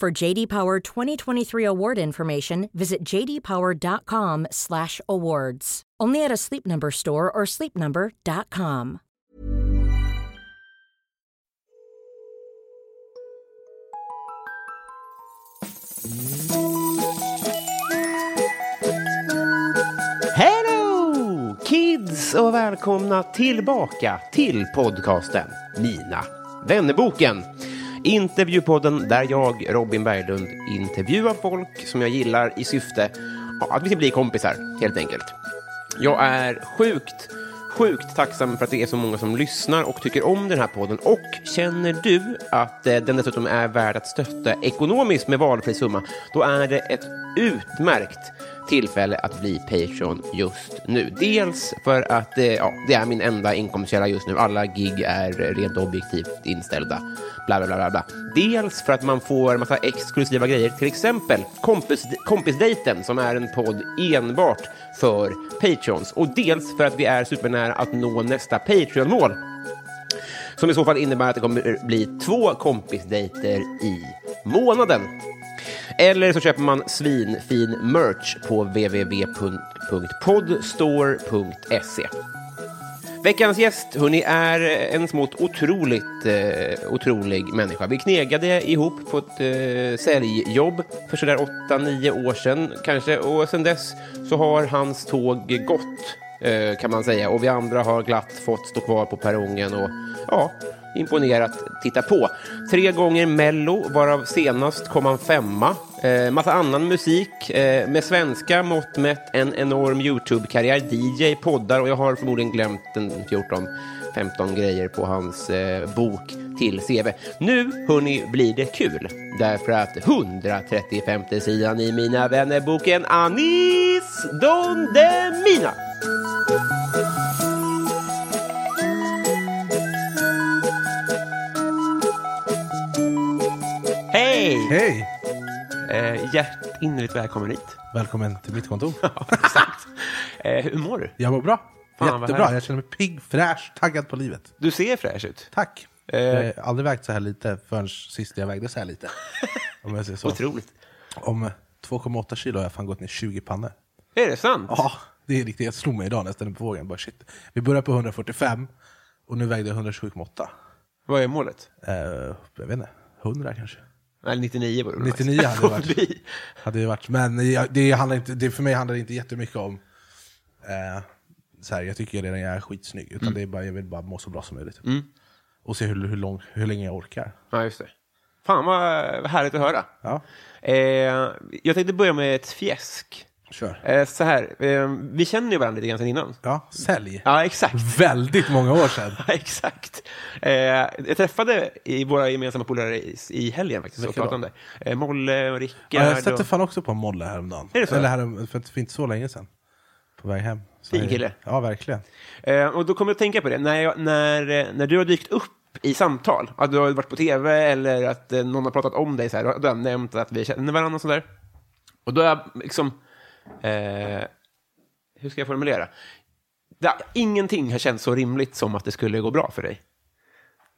For JD Power 2023 award information, visit jdpower.com/awards. Only at a Sleep Number store or sleepnumber.com. Hello kids och välkomna tillbaka till podcasten Mina vännerboken. Intervjupodden där jag, Robin Berglund, intervjuar folk som jag gillar i syfte att vi ska bli kompisar, helt enkelt. Jag är sjukt, sjukt tacksam för att det är så många som lyssnar och tycker om den här podden. Och känner du att eh, den dessutom är värd att stötta ekonomiskt med valfri summa, då är det ett utmärkt tillfälle att bli Patreon just nu. Dels för att eh, ja, det är min enda inkomstkälla just nu. Alla gig är rent objektivt inställda. Bla, bla, bla, bla. Dels för att man får massa exklusiva grejer, till exempel kompis, Kompisdejten som är en podd enbart för Patreons. Och dels för att vi är supernära att nå nästa Patreon-mål. Som i så fall innebär att det kommer bli två kompisdejter i månaden. Eller så köper man svinfin merch på www.podstore.se. Veckans gäst hörni, är en smått otroligt eh, otrolig människa. Vi knegade ihop på ett eh, säljjobb för sådär 8-9 år sedan kanske. Och sedan dess så har hans tåg gått eh, kan man säga. Och vi andra har glatt fått stå kvar på perrongen och ja, imponerat titta på. Tre gånger Mello, varav senast kom han femma. Eh, massa annan musik. Eh, med svenska mått mätt en enorm YouTube-karriär. DJ, poddar och jag har förmodligen glömt en 14-15 grejer på hans eh, bok till CV. Nu, hörni, blir det kul. Därför att 135 sidan i Mina vänner-boken Anis Don Demina. Hej! Hej! Eh, hjärtinnerligt välkommen hit. Välkommen till mitt kontor. Ja, exakt. eh, hur mår du? Jag mår bra. Fan, Jättebra. Jag känner mig pigg, fräsch, taggad på livet. Du ser fräsch ut. Tack. Eh. Jag har aldrig vägt så här lite förrän sist jag vägde så här lite. Om jag säger så. Otroligt. Om 2,8 kilo har jag fan gått ner 20 pannor. Är det sant? Ja, det är riktigt. Jag slog mig idag mig på vågen. Bara, shit. Vi började på 145 och nu vägde jag 127,8. Vad är målet? Eh, jag vet inte, 100 kanske. Nej, 99 var det. 99 hade det varit. Hade det varit. Men jag, det handlar inte, det, för mig handlar det inte jättemycket om eh, så här, jag tycker redan jag är skitsnygg. Utan det är bara, jag vill bara må så bra som möjligt. Och se hur, hur, lång, hur länge jag orkar. Ja, just det. Fan vad härligt att höra. Ja, Eh, jag tänkte börja med ett fjäsk. Kör. Eh, så här, eh, vi känner ju varandra lite grann sedan innan. Ja, sälj. Ja, exakt. Väldigt många år sedan. Ja, exakt. Eh, jag träffade i våra gemensamma polare i, i helgen faktiskt och pratade om det. Eh, Molle och Rickard. Ja, jag stötte och... fan också på Molle häromdagen. Är det så? Eller härom, för, för inte så länge sedan. På väg hem. Fin kille. Ja, verkligen. Eh, och då kommer jag att tänka på det, när, jag, när, eh, när du har dykt upp i samtal, att du har varit på tv eller att eh, någon har pratat om dig, så här, då har nämnt att vi känner varandra och sådär. Och då är jag liksom, eh, hur ska jag formulera? Det, ingenting har känts så rimligt som att det skulle gå bra för dig.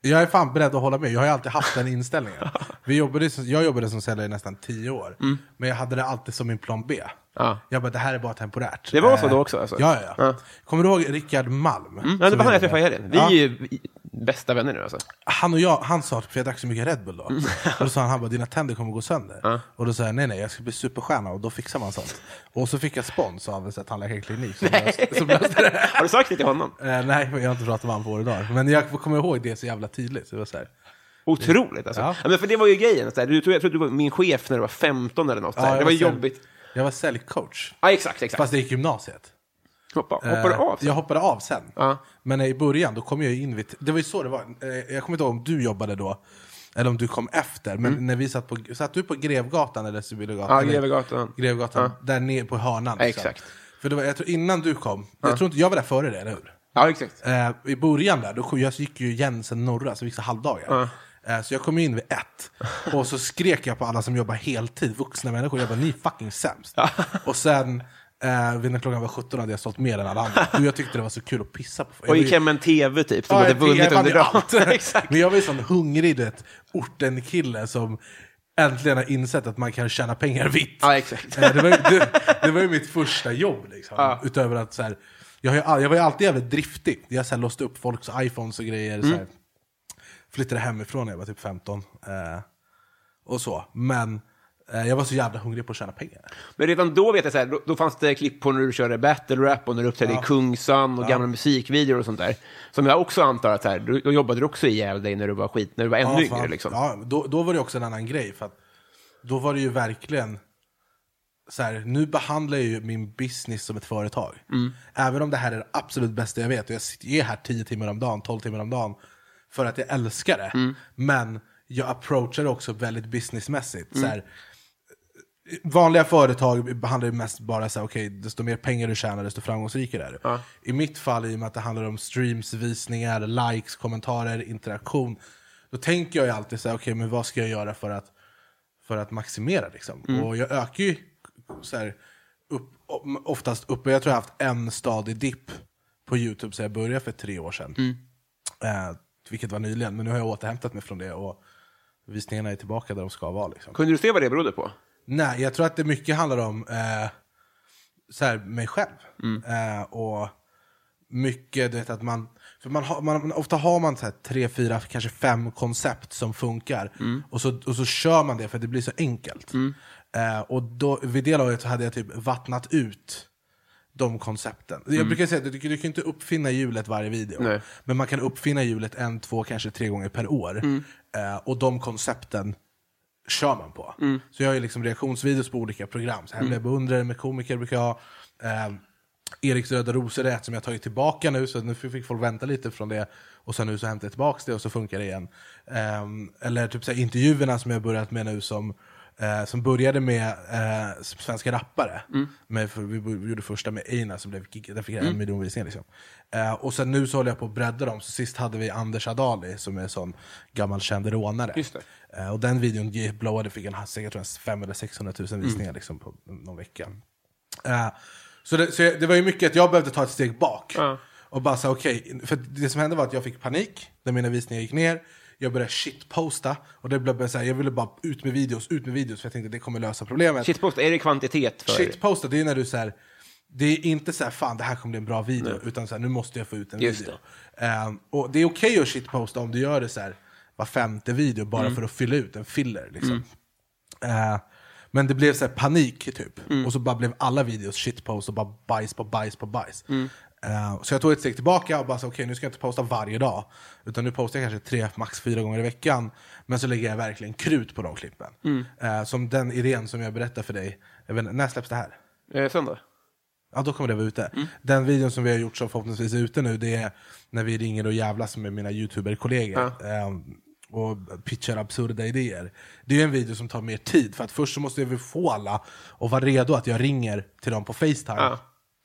Jag är fan beredd att hålla med. Jag har ju alltid haft den inställningen. Vi jobbade, jag jobbade som säljare i nästan tio år. Men jag hade det alltid som min plan B. Mm. Ja. Jag bara, det här är bara temporärt. Det var så Eh, då också, alltså? Ja, ja, ja. Kommer du ihåg Rickard Malm? Ja, det var han jag träffade i helgen. Vi Ja. är ju bästa vänner nu alltså? Han och jag, han sa, för jag drack så mycket Red Bull då, och då sa han, han bara, dina tänder kommer gå sönder. Och då sa jag, nej nej, jag ska bli superstjärna och då fixar man sånt. Och så fick jag spons av en tandläkarklinik som, löste, som löste det. Har du sagt det till honom? Eh, nej, jag har inte pratat med honom på år dagar. Men jag kommer ihåg det så jävla tydligt. Det var så här, Otroligt alltså. Ja. Ja. men för det var ju grejen, så här, du, tror- jag tror du var min chef när du var 15 eller något. så jag det var var jobbigt. Jag var säljcoach, Ja, exakt, exakt. fast jag gick gymnasiet. Hoppa, hoppar du Eh, av? sen? Jag hoppade av sen. Ja. Men i början, då kom jag in vid... Det var ju så det var. Eh, Jag kommer inte ihåg om du jobbade då, eller om du kom efter. Men när vi satt på... Satt du på Grevgatan eller Sibyllagatan? Mm. Ja, Grevegatan. Grevgatan, där nere på hörnan. Ja, liksom. exakt. För det var, jag tror innan du kom, jag tror inte jag var där före det, eller hur? Ja, exakt. Eh, I början där, då, jag gick ju Jensen norra, så vi gick så halvdagar. Så jag kom in vid ett, och så skrek jag på alla som jobbar heltid, vuxna människor, jag bara ni är fucking sämst. Och sen, eh, vid när klockan var 17 hade jag sålt mer än alla andra. Och jag tyckte det var så kul att pissa på folk. Och gick hem med en tv typ, som Ja, hade vunnit under dagen. Men jag var ju sån hungrig, du vet, orten-kille som äntligen har insett att man kan tjäna pengar vitt. Ja, exakt. Eh, det, var, ju- det, det var ju mitt första jobb. Liksom. Ja. Utöver att så här, jag, jag var ju alltid jävligt driftig. Jag så här, låste upp folks iPhones och grejer. Så Mm. här. Flyttade hemifrån när jag var typ 15. Eh, och så. Men jag var så jävla hungrig på att tjäna pengar. Men redan då vet jag så här, då, då fanns det klipp på när du körde battle rap och när du uppträdde i Kungsan och gamla musikvideor och sånt där. Som jag också antar att så här, då, då jobbade du också ihjäl dig när du var skit, när du var ännu Ja, yngre liksom. Ja, då, då var det också en annan grej. För att då var det ju verkligen... Så här, nu behandlar jag ju min business som ett företag. Mm. Även om det här är det absolut bästa jag vet. Och jag sitter- är här 10 timmar om dagen, 12 timmar om dagen. För att jag älskar det. Mm. Men jag approachar det också väldigt businessmässigt. Mm. Så här, vanliga företag behandlar ju mest bara så här, okej, desto mer pengar du tjänar, desto framgångsrikare är du. I mitt fall, i och med att det handlar om streams, visningar, likes, kommentarer, interaktion, då tänker jag ju alltid så här, okej, men vad ska jag göra för att, för att maximera liksom? Och jag ökar ju så här, upp, oftast uppe, jag tror jag har haft en stadig dipp på YouTube så jag började för tre år sedan. Eh, vilket var nyligen, men nu har jag återhämtat mig från det och visningarna är tillbaka där de ska vara. Liksom. Kunde du se vad det berodde på? Nej, jag tror att det mycket handlar om eh, så här, mig själv. Eh, och mycket, du vet att man... För man, har, man ofta har man så här, tre, fyra, kanske fem koncept som funkar. Och, så, och så kör man det för att det blir så enkelt. Eh, och då, vid det laget hade jag typ vattnat ut de koncepten. Jag brukar säga att du, du kan inte uppfinna hjulet varje video. Nej. Men man kan uppfinna hjulet en, två, kanske tre gånger per år. Eh, och de koncepten kör man på. Så jag har ju liksom reaktionsvideos på olika program. Så Hemliga beundrare med komiker brukar jag ha. Eh, Eriks röda rosor är ett som jag tagit tillbaka nu, så nu fick folk vänta lite från det. Och sen nu så hämtar jag tillbaka det och så funkar det igen. Eh, eller typ så här, intervjuerna som jag börjat med nu som Eh, som började med eh, svenska rappare. Med, för vi vi gjorde första med Einar som blev gig- den fick en miljon visningar. Liksom. Eh, och sen nu så håller jag på att bredda dem. Så sist hade vi Anders Adali som är en sån gammal känd rånare. Det. Eh, och den videon blowade, fick en säkert tror jag, 500 eller 600 000 visningar liksom, på någon vecka. Eh, så det, så det var ju mycket att jag behövde ta ett steg bak. Och bara säga okej, för det som hände var att jag fick panik när mina visningar gick ner. Jag började shitposta och det blev så här, jag ville bara ut med videos, ut med videos för jag tänkte det kommer lösa problemet. Shitpost, är det kvantitet för Shitposta, det är när du så här, det är inte så här, fan det här kommer bli en bra video, utan så här, nu måste jag få ut en Just video. Ehm, och det är okej att shitposta om du gör det så här var femte video bara Mm. för att fylla ut en filler. Liksom. Eh, men det blev så panik typ. Mm. Och så bara blev alla videos shitpost och bara bajs på bajs på bajs. Mm. Eh, så jag tog ett steg tillbaka och bara okej nu ska jag inte posta varje dag. Utan nu postar jag kanske tre, max fyra gånger i veckan. Men så lägger jag verkligen krut på de klippen. Mm. Eh, som den idén som jag berättade för dig. Jag vet, när släpps det här? Eh, söndag? Ja, då kommer det vara ute. Mm. Den videon som vi har gjort som förhoppningsvis är ute nu, det är när vi ringer och jävlas med mina youtuber-kollegor. ehm, och pitchar absurda idéer. Det är en video som tar mer tid, för att först så måste vi få alla att vara redo att jag ringer till dem på Facetime. Ja.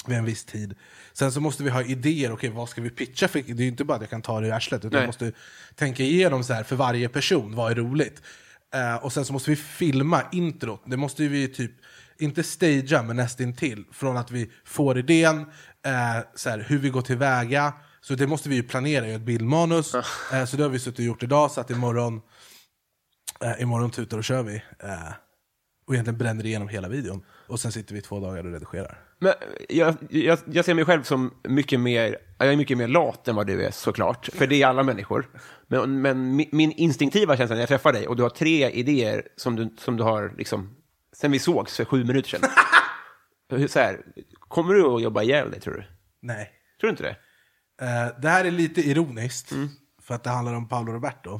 Vid en viss tid. Sen så måste vi ha idéer, okej vad ska vi pitcha för? Det är ju inte bara att jag kan ta det i arslet, utan Nej. jag måste tänka igenom så här för varje person, vad är roligt? Eh, och sen så måste vi filma introt, det måste vi ju typ, inte stagea men nästintill. Från att vi får idén, eh, så här, hur vi går tillväga, så det måste vi ju planera i ett bildmanus. Eh, så det har vi suttit och gjort idag, så att imorgon, eh, imorgon tutar och kör vi. Eh, och egentligen bränner igenom hela videon. Och sen sitter vi två dagar och redigerar. Men jag, jag, jag ser mig själv som mycket mer, jag är mycket mer lat än vad du är såklart, för det är alla människor. Men, men mi- min instinktiva känsla när jag träffar dig och du har tre idéer som du, som du har liksom, sen vi sågs för sju minuter sedan. Så här, kommer du att jobba ihjäl dig tror du? Nej. Tror du inte det? Eh, det här är lite ironiskt, för att det handlar om Paolo Roberto.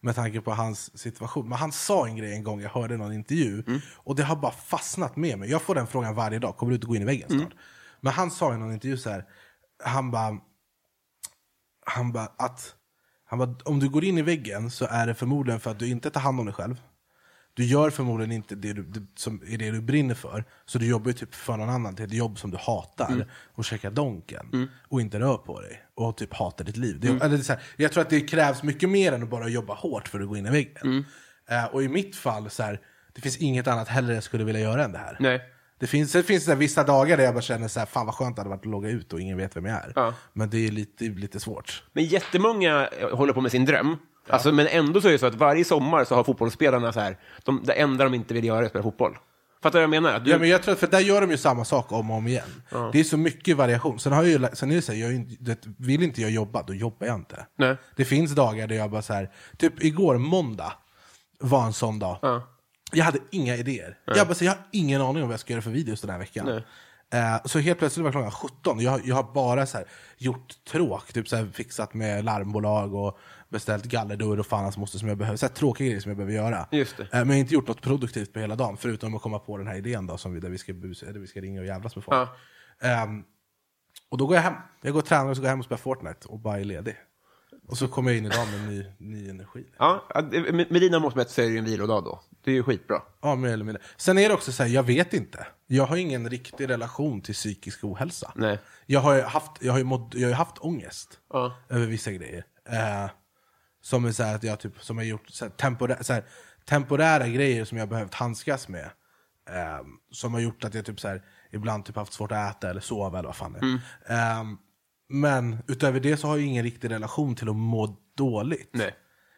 Med tanke på hans situation. Men han sa en grej en gång, jag hörde någon intervju. Och det har bara fastnat med mig. Jag får den frågan varje dag, kommer du inte gå in i väggen snart? Men han sa i någon intervju så här, han bara, han bara att han bara, om du går in i väggen så är det förmodligen för att du inte tar hand om dig själv. Du gör förmodligen inte det, du, det som är det du brinner för. Så du jobbar ju typ för någon annan till ett jobb som du hatar. Och käkar donken. Och inte rör på dig. Och typ hatar ditt liv. Det, eller det är så här, jag tror att det krävs mycket mer än att bara jobba hårt för att gå in i väggen. Eh, och i mitt fall, så här, det finns inget annat heller jag skulle vilja göra än det här. Nej. Det finns, det finns så här, vissa dagar där jag bara känner så här, fan vad skönt det hade varit att logga ut och ingen vet vem jag är. Ja. Men det är lite, lite svårt. Men jättemånga håller på med sin dröm. Alltså, men ändå så är det så att varje sommar så har fotbollsspelarna så här, de, det enda de inte vill göra är att spela fotboll. Fattar du vad jag menar? Du, Ja, men jag tror, för där gör de ju samma sak om och om igen. Det är så mycket variation. Sen, har jag ju, sen är det så här, jag inte, vill inte jag jobba, då jobbar jag inte. Nej. Det finns dagar där jag bara så här, typ igår måndag var en sån dag. Ja. Jag hade inga idéer. Jag, bara, så, jag har ingen aning om vad jag ska göra för videos den här veckan. Nej. Eh, så helt plötsligt var klockan 17 jag, jag har bara så här, gjort tråk, typ så här, fixat med larmbolag och beställt gallerdörr och fan hans moster som jag behöver. Så här, tråkiga grejer som jag behöver göra. Just det. Eh, men jag har inte gjort något produktivt på hela dagen, förutom att komma på den här idén då, som vi, där, vi ska bus, där vi ska ringa och jävlas med folk. Ja. Ehm, och då går jag hem. Jag går och tränar och så går jag hem och spelar Fortnite och bara är ledig. Och så kommer jag in idag med ny, ny energi. Ja, med, med dina mått mätt så är det ju en vilodag då. Det är ju skitbra. Ja, mer eller mindre. Sen är det också så här, jag vet inte. Jag har ingen riktig relation till psykisk ohälsa. Nej. Jag har ju haft, jag har ju mått, jag har haft ångest Ja. över vissa grejer. Eh, som är så att jag typ, som har gjort så här, temporä, så här, temporära grejer som jag behövt handskas med. Eh, som har gjort att jag typ så här, ibland typ haft svårt att äta eller sova eller vad fan det är. Eh, men utöver det så har jag ingen riktig relation till att må dåligt. Nej.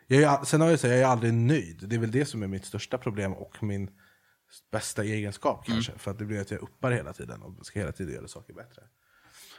Jag är, sen har jag sagt, jag är aldrig nöjd. Det är väl det som är mitt största problem och min bästa egenskap kanske. För att det blir att jag uppar hela tiden och ska hela tiden göra saker bättre.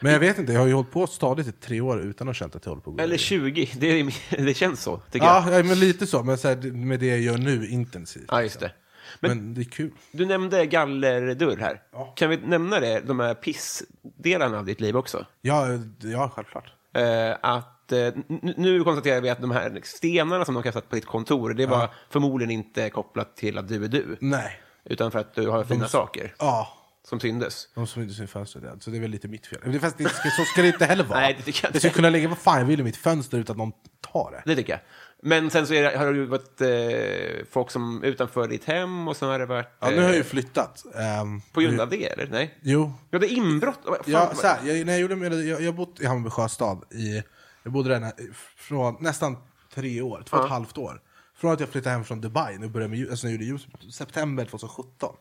Men jag vet inte, jag har ju hållit på stadigt i tre år utan att ha känt att jag håller på att gå Eller ner. 20, det, är, det känns så, tycker jag. Ja, ja, men lite så. Men så här, med det jag gör nu intensivt. Ja, just det. Men, Men- det är kul. Du nämnde gallerdörr här. Ja. Kan vi nämna det, de här pissdelarna av ditt liv också? Ja, ja självklart. Eh, att, eh, nu konstaterar vi att de här stenarna som de kastat på ditt kontor, det var förmodligen inte kopplat till att du är du, Nej. utan för att du har fina saker Ja, som syndes. de som inte ser fönstret än. Så det är väl lite mitt fel. Men det, fast det så ska det inte heller vara. Nej, det tycker jag inte. kunna lägga vad fan jag vill i mitt fönster utan att någon tar det. Det tycker jag. Men sen så är det, har det ju varit eh, folk som utanför ditt hem och sen har det varit... Ja, nu har jag ju eh, flyttat. Ehm, På grund av det, eller? Nej? Jo, Ja, det är inbrott. Fan, Ja, så här, jag, när jag, gjorde, jag, jag bott i Hammarby sjöstad i, jag bodde där när- från nästan tre år, två och ett halvt år. Från att jag flyttade hem från Dubai, nu började med, alltså jag gjorde september 2017.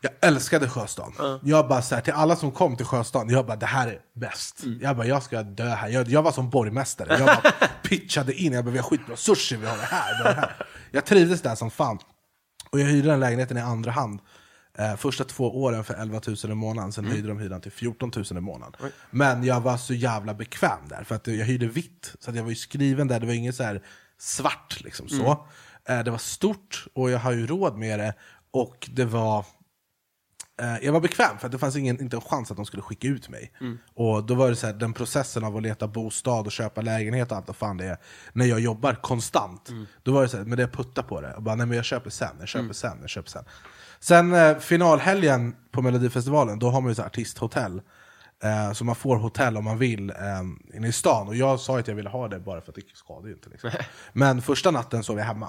Jag älskade sjöstaden. Jag bara så här, till alla som kom till sjöstaden, jag bara det här är bäst. Jag bara jag ska dö här. Jag, jag var som borgmästare. Jag bara pitchade in, jag bara vi har skitbra sushi, vi har det här, det här. Jag trivdes där som fan. Och jag hyrde den lägenheten i andra hand. Eh, första två åren för 11 000 i månaden, sen höjde de hyran till 14 000 i månaden. Men jag var så jävla bekväm där, för att jag hyrde vitt. Så att jag var ju skriven där, det var inget så här svart liksom så. Eh, det var stort, och jag har ju råd med det. Och det var... Eh, jag var bekväm, för att det fanns ingen, inte en chans att de skulle skicka ut mig. Och då var det så här, den processen av att leta bostad och köpa lägenhet och allt vad fan det är, när jag jobbar konstant, då var det så här, men det jag puttar på det. Och bara, nej men jag köper sen, jag köper sen, jag köper sen. Sen eh, finalhelgen på Melodifestivalen, då har man ju så artisthotell. Eh, så man får hotell om man vill eh, inne i stan. Och jag sa att jag ville ha det bara för att det skadar ju inte. Liksom. Men första natten sov jag hemma.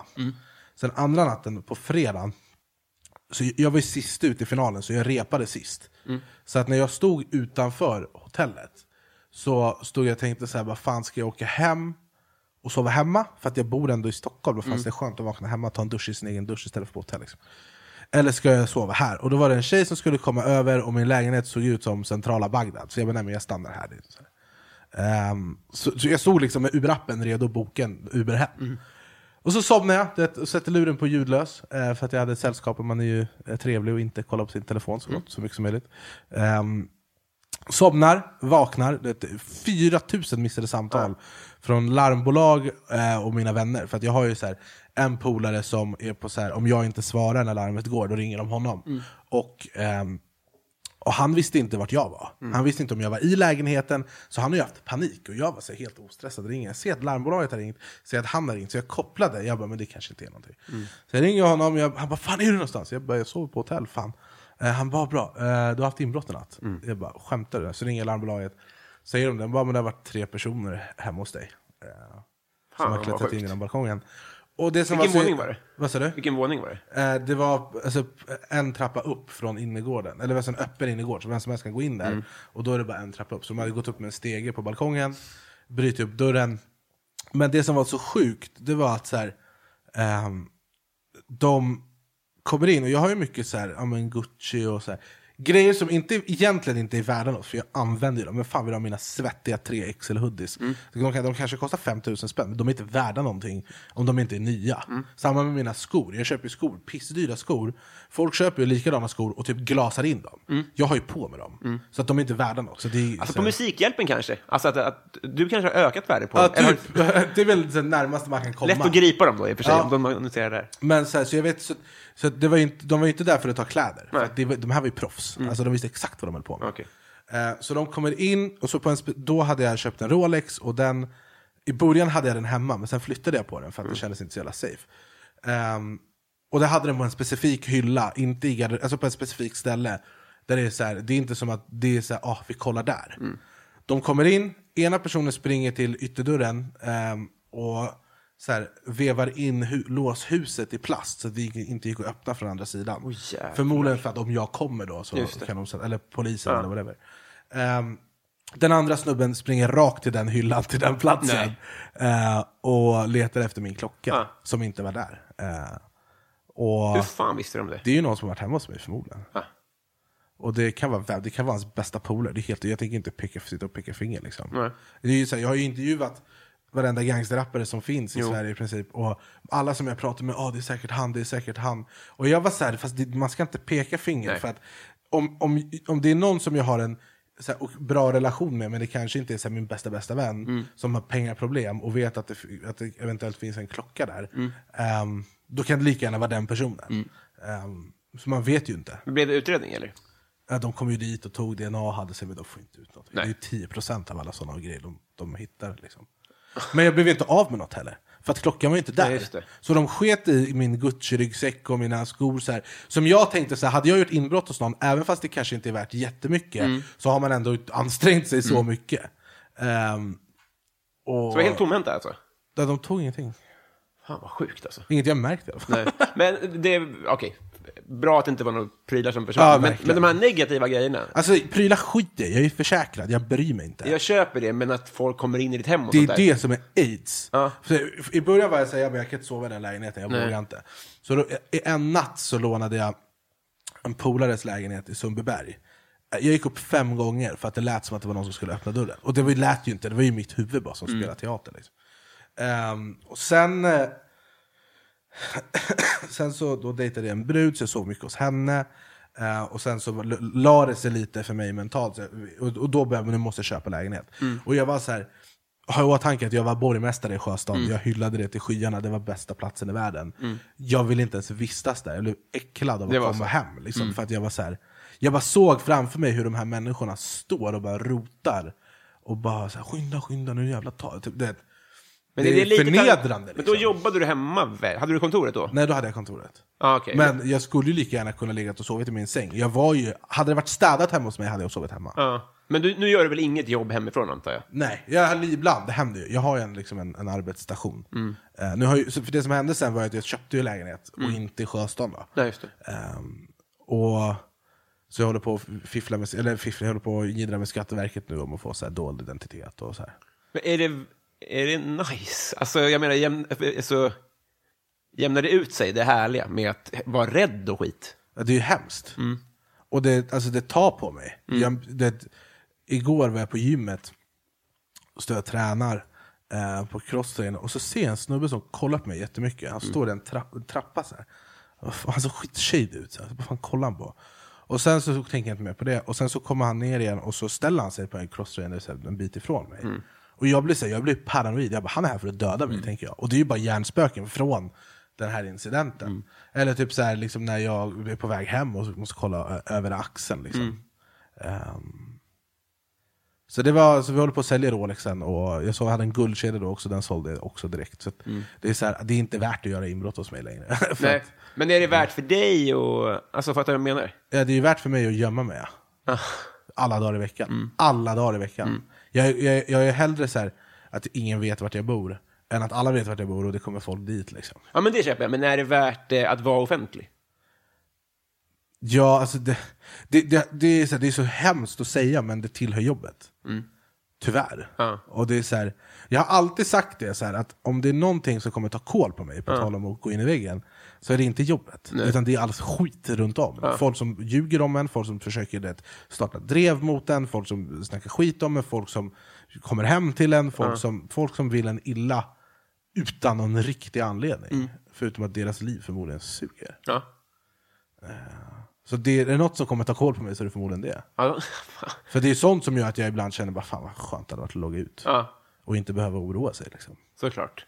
Sen andra natten, på fredagen, så jag var ju sist ut i finalen, så jag repade sist. Så att när jag stod utanför hotellet så stod jag och tänkte så här, vad fan ska jag åka hem och sova hemma? För att jag bor ändå i Stockholm, då fanns det skönt att vakna hemma och ta en dusch i sin egen dusch istället för på hotell. Liksom. Eller ska jag sova här? Och då var det en tjej som skulle komma över och min lägenhet såg ut som centrala Bagdad. Så jag bara, nej men jag stannar här. Så, så, så jag stod liksom med Uber-appen redo att boka en Uber hem. Och så somnar jag det, och sätter luren på ljudlös, eh, för att jag hade ett sällskap och man är ju eh, trevlig och inte kollar på sin telefon så, gott, så mycket som möjligt. Ehm, somnar, vaknar, det är 4000 missade samtal från larmbolag eh, och mina vänner. För att jag har ju så här, en polare som är på så här, om jag inte svarar när larmet går, då ringer de honom. Och ehm, och han visste inte vart jag var. Han visste inte om jag var i lägenheten, så han har ju haft panik. Och jag var så helt ostressad. Ringer. Jag ser att larmbolaget har ringt, ser att han har ringt, så jag kopplade. Jag bara, men det kanske inte är någonting. Så jag ringer honom, jag, han bara, fan är du någonstans? Jag bara, jag sover på hotell, fan. Eh, han bara, bra, eh, du har haft inbrott i natt. Jag bara, skämtar du? Så ringer jag larmbolaget, säger de det, bara, men det har varit tre personer hemma hos dig. Eh, som har klättrat in genom balkongen. Och det som Vilken var så- våning var det? Vad sa du? Vilken våning var det? Eh, det var alltså, en trappa upp från innergården. Eller alltså en öppen innergård, så vem som helst kan gå in där. Mm. Och då är det bara en trappa upp. Så de hade gått upp med en stege på balkongen, brutit upp dörren. Men det som var så sjukt, det var att så här, ehm, de kommer in, och jag har ju mycket så här, ja, men Gucci och så här, grejer som inte, egentligen inte är värda något, för jag använder dem. Men fan vill ha mina svettiga 3 XL hoodies? De, de kanske kostar 5000 spänn, men de är inte värda någonting om de inte är nya. Samma med mina skor, jag köper ju skor, pissdyra skor. Folk köper ju likadana skor och typ glasar in dem. Jag har ju på med dem, så att de är inte värda något. Så det är, Alltså så på Musikhjälpen kanske? Alltså att, att du kanske har ökat värde på Ja, dem? Eller typ, det är väl det närmaste man kan komma. Lätt att gripa dem då i och för sig, Ja. om de noterar det här. Men så, här, så jag vet, så, så det var inte, de var ju inte där för att ta kläder. För att det, var- de här var ju proffs. Alltså, de visste exakt vad de höll på med. Okej. Eh, så de kommer in, och så på en, då hade jag köpt en Rolex, och den, i början hade jag den hemma, men sen flyttade jag på den för att det kändes inte så jävla safe. Ehm, och det hade den på en specifik hylla, inte i garder- alltså på ett specifikt ställe. Där det är så här, det är inte som att det är så här, ah, vi kollar där. De kommer in, ena personen springer till ytterdörren ehm, och så här, vevar in hu- låshuset i plast så att det inte gick att öppna från andra sidan. jävlar. Förmodligen för att om jag kommer då så kan de eller polisen eller whatever. Ehm, den andra snubben springer rakt till den hyllan, till den platsen. eh, och letar efter min klocka, Ja. som inte var där. Eh, och Hur fan visste de det? det är ju någon som har varit hemma hos mig förmodligen. Ja. Och det kan vara, det kan vara hans bästa polare. Jag tänker inte peka, sitta och peka finger. Liksom. Nej. Det är ju så här, jag har ju intervjuat varenda gangsterrappare som finns i Jo. Sverige i princip. Och alla som jag pratar med, ah, det är säkert han, det är säkert han. Och jag var så här, fast det, man ska inte peka finger. Nej. För att om, om, om det är någon som jag har en så här, bra relation med, men det kanske inte är så här, min bästa bästa vän, Mm. som har pengaproblem och vet att det, att det eventuellt finns en klocka där. Mm. ehm, då kan det lika gärna vara den personen. Ehm, så man vet ju inte. Blev det utredning eller? Ja, de kom ju dit och tog DNA och hade sig, men de får inte ut något. Det är ju 10% av alla sådana grejer de, de hittar. Liksom. Men jag blev inte av med något heller. För att klockan var ju inte där. Det. Så de sket i min Gucci-ryggsäck och mina skor. Så här. Som jag tänkte, så här, hade jag gjort inbrott hos någon, även fast det kanske inte är värt jättemycket, Mm. så har man ändå ansträngt sig så mycket. Ehm, och, Så var helt tomhänta alltså? Ja, de tog ingenting. Fan vad sjukt alltså. Inget jag märkt i alla fall. Nej. Men det, okej. Bra att det inte var några prylar som person. Ja, men, men de här negativa grejerna. Alltså prylar skiter jag jag är försäkrad, jag bryr mig inte. Jag köper det, men att folk kommer in i ditt hem och Det är sånt där. det som är aids. Ja. För I början var jag såhär, jag kan inte sova i den lägenheten, jag vågar inte. Så då, en natt så lånade jag en polares lägenhet i Sundbyberg. Jag gick upp fem gånger för att det lät som att det var någon som skulle öppna dörren. Och det var, lät ju inte, det var ju mitt huvud bara som Mm. spelade teater. Liksom. Ehm, och sen, eh, sen så då dejtade jag en brud, så jag sov mycket hos henne. Eh, och sen så la det sig lite för mig mentalt. Så, och, och då började jag, nu måste jag köpa lägenhet. Och jag var så här, har i åtanke att jag var borgmästare i Sjöstaden, jag hyllade det till skyarna, det var bästa platsen i världen. Jag ville inte ens vistas där, jag blev äcklad av att komma så. hem. Liksom, För att jag var så här, jag bara såg framför mig hur de här människorna står och bara rotar. Och bara så här, skynda, skynda, nu jävla ta. Typ, det, Men det är lite- förnedrande. Men då liksom. jobbade du hemma väl? Hade du kontoret då? Nej, då hade jag kontoret. Ah, okej. Men jag skulle ju lika gärna kunna ligga och sovit i min säng. Jag var ju, hade det varit städat hemma hos mig hade jag sovit hemma. Ja. Men du, nu gör du väl inget jobb hemifrån antar jag? Nej, jag, ibland, det händer ju. Jag har ju en, liksom en, en arbetsstation. Eh, nu har ju, för det som hände sen var att jag köpte ju lägenhet, och inte i Sjöstaden. Då. Nej, just det. Ehm, och så jag håller på att fiffla med, eller fiffla, jag håller på att med Skatteverket nu om att få så här dold identitet och så här. Men är det, är det nice? Alltså, jag menar, jäm, så, jämnar det ut sig, det härliga, med att vara rädd och skit? Ja, Det är ju hemskt. Och det, alltså det tar på mig. Jag, det, igår var jag på gymmet och står och tränar. eh, på crosstrain och så ser jag en snubbe som kollar på mig jättemycket. Han står i en, trapp, en trappa så här. Han såg skitshade ut. Så här. Vad fan kollar han på? Och sen så tänker jag inte mer på det. Och sen så kommer han ner igen och så ställer han sig på en crosstrainer en bit ifrån mig. Och jag blir, så här, jag blir paranoid. Jag bara, han är här för att döda mig, tänker jag. Och det är ju bara hjärnspöken från den här incidenten. Eller typ så här, liksom när jag är på väg hem och måste kolla över axeln. Liksom. Ehm, så, det var, så vi håller på att sälja Rolexen och jag såg jag hade en guldkedja då också, den sålde jag också direkt. Så att det, är så här, det är inte värt att göra inbrott hos mig längre. Nej. att, Men är det värt för dig och... Alltså, fattar du vad jag menar? ja, det är ju värt för mig att gömma mig. Alla dagar i veckan. Alla dagar i veckan. Jag, jag, jag är hellre så här att ingen vet vart jag bor, än att alla vet vart jag bor och det kommer folk dit. Liksom. Ja, men det köper jag. Men är det värt eh, att vara offentlig? Ja, alltså det, det, det, det, är så här, det är så hemskt att säga, men det tillhör jobbet. Tyvärr. Ja. Och det är så här, jag har alltid sagt det, så här, att om det är någonting som kommer ta koll på mig, på tal om att gå in i väggen, så är det inte jobbet. Utan det är alls skit runt om. Folk som ljuger om en, folk som försöker det, starta drev mot en, folk som snackar skit om en, folk som kommer hem till en, folk, som, folk som vill en illa utan någon riktig anledning. Förutom att deras liv förmodligen suger. Ja. Så det är det något som kommer ta koll på mig så är det förmodligen det. Ja. För det är sånt som gör att jag ibland känner bara fan vad skönt det hade varit att logga ut. ja, Och inte behöva oroa sig liksom. såklart.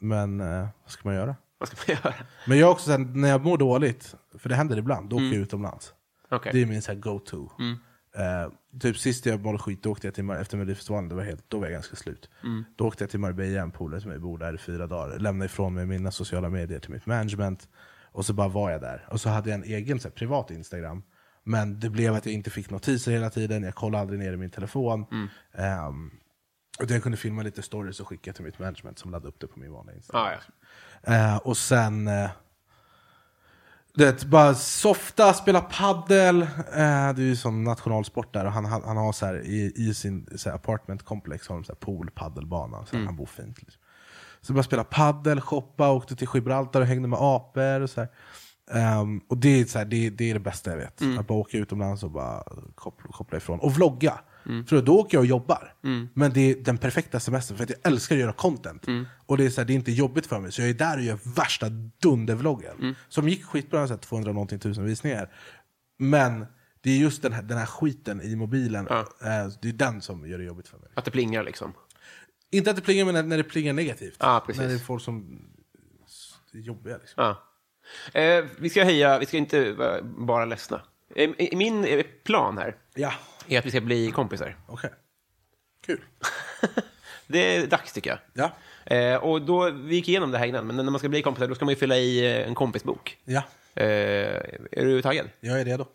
Men eh, vad ska man göra? Vad ska man göra? Men jag också så här, när jag mår dåligt, för det händer ibland, då åker jag utomlands. Okej. Det är min så här go-to. Eh, typ sist jag mådde skit, då åkte jag till Mar- efter Melodifestivalen, det var helt, då var jag ganska slut. Då åkte jag till Marbella, en polare som jag bor där i fyra dagar. Lämnade ifrån mig mina sociala medier till mitt management. Och så bara var jag där. Och så hade jag en egen så här, privat Instagram. Men det blev att jag inte fick notiser hela tiden, jag kollade aldrig ner i min telefon. Ehm, och jag kunde filma lite stories och skicka till mitt management som laddade upp det på min vanliga Instagram. Ja, ja. Eh, och sen... Eh, det, bara softa, spela paddel. Eh, det är ju som nationalsport där. Och han, han, han har så här, i, i sin så här, apartment complex har de så här, pool, paddelbana. Så här, Han bor fint. Liksom. Så bara spela paddel, shoppa, åkte till Gibraltar och hängde med apor. Och så här. Ehm, och det är, så det, det är det bästa jag vet. Att bara åka utomlands och bara koppla, koppla ifrån. Och vlogga. För då åker jag och jobbar. Men det är den perfekta semestern för att jag älskar att göra content. Och det är, så här, det är inte jobbigt för mig. Så jag är där och gör värsta dundervloggen. Som gick skitbra, så här, 200 någonting tusen visningar. Men det är just den här, den här skiten i mobilen. eh, det är den som gör det jobbigt för mig. Att det plingar liksom. Inte att det plingar, men när, när det plingar negativt. Ja. När det är folk som är jobbiga. Liksom. Ja. Eh, vi ska höja, vi ska inte vara bara ledsna. Eh, min plan här Ja, är att vi ska bli kompisar. okej. Kul. Det är dags tycker jag. Ja. Eh, och då, vi gick igenom det här innan, men när man ska bli kompisar då ska man ju fylla i eh, en kompisbok. ja, Eh, är du taggad? jag är redo.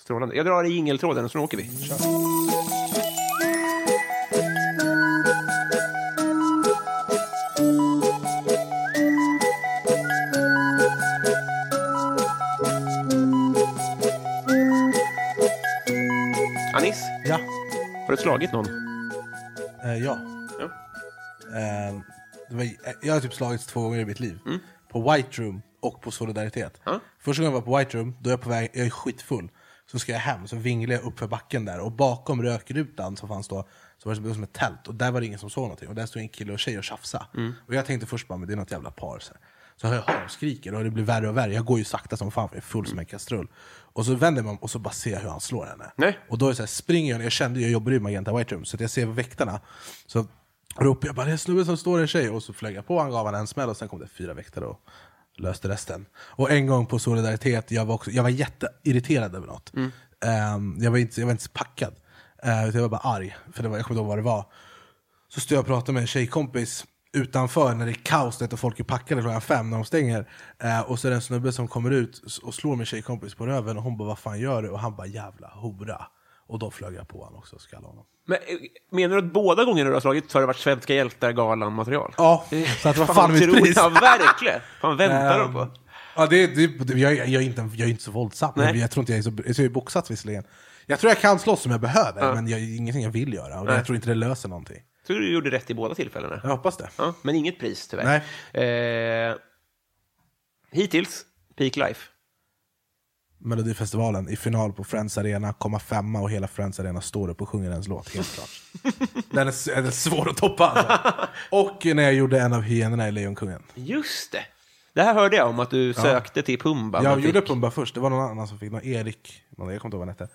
Strålande. Jag drar i jingeltråden och så åker vi. Anis, har du slagit någon? Eh, ja. Ja. Eh, det var, jag har typ slagits två gånger i mitt liv. På White Room och på Solidaritet. Ja. Första gången jag var på White Room, då är jag på väg, jag är skitfull. Så ska jag hem, så vinglar jag upp för backen där. Och bakom rökrutan som fanns då, så var det som ett tält. Och där var det ingen som såg någonting. Och där stod en kille och tjej och tjafsa. Och jag tänkte först bara, men det är något jävla par. Så, här. Så hör jag hör de skriker och det blir värre och värre. Jag går ju sakta som fan jag är full som en kastrull. Och så vänder om och så bara ser jag hur han slår henne. Nej. Och då är det så här, springer jag, jag kände, jag jobbade i Magenta White Room, så att jag ser väktarna. Så ropar jag bara, det är en snubbe som står en tjej. Och så flög jag på, han gav han en smäll och sen kom det fyra väktare och löste resten. Och en gång på Solidaritet, jag var, också, jag var jätteirriterad över något. Ehm, jag, var inte, jag var inte packad. Uh, jag var bara arg, för det var, jag kommer inte ihåg vad det var. Så står jag och pratar med en tjejkompis utanför när det är kaos och folk är packade klockan fem när de stänger. Eh, och så är det en snubbe som kommer ut och slår min tjejkompis på röven och hon bara vad fan gör du? Och han bara jävla hora. Och då flög jag på honom också och skallade honom. Men, eh, menar du att båda gångerna du har slagit så har det varit Svenska hjältar-galan-material? Ja, så att vad fan är mitt pris? Ja, verkligen. Vad väntar de Ehm, på? Ja, det, det, jag, jag, är inte, jag är inte så våldsam. Nej. Jag tror inte jag är så... Jag är boxat visserligen. Jag tror jag kan slåss om jag behöver, men jag, ingenting jag vill göra. Och Nej. jag tror inte det löser någonting. Tror du gjorde rätt i båda tillfällena. Jag hoppas det. Ja, men inget pris tyvärr. Nej. Eh, hittills, Peak Life. Melodifestivalen i final på Friends Arena, komma femma och hela Friends Arena står upp och sjunger ens låt, helt klart. Den är, den är svår att toppa alltså. Och när jag gjorde en av hyenorna i Lejonkungen. Just det. Det här hörde jag om, att du sökte till Pumba. Jag men gjorde fick- Pumba först, det var någon annan som fick, någon Erik, någon, jag kommer inte ihåg vad han hette.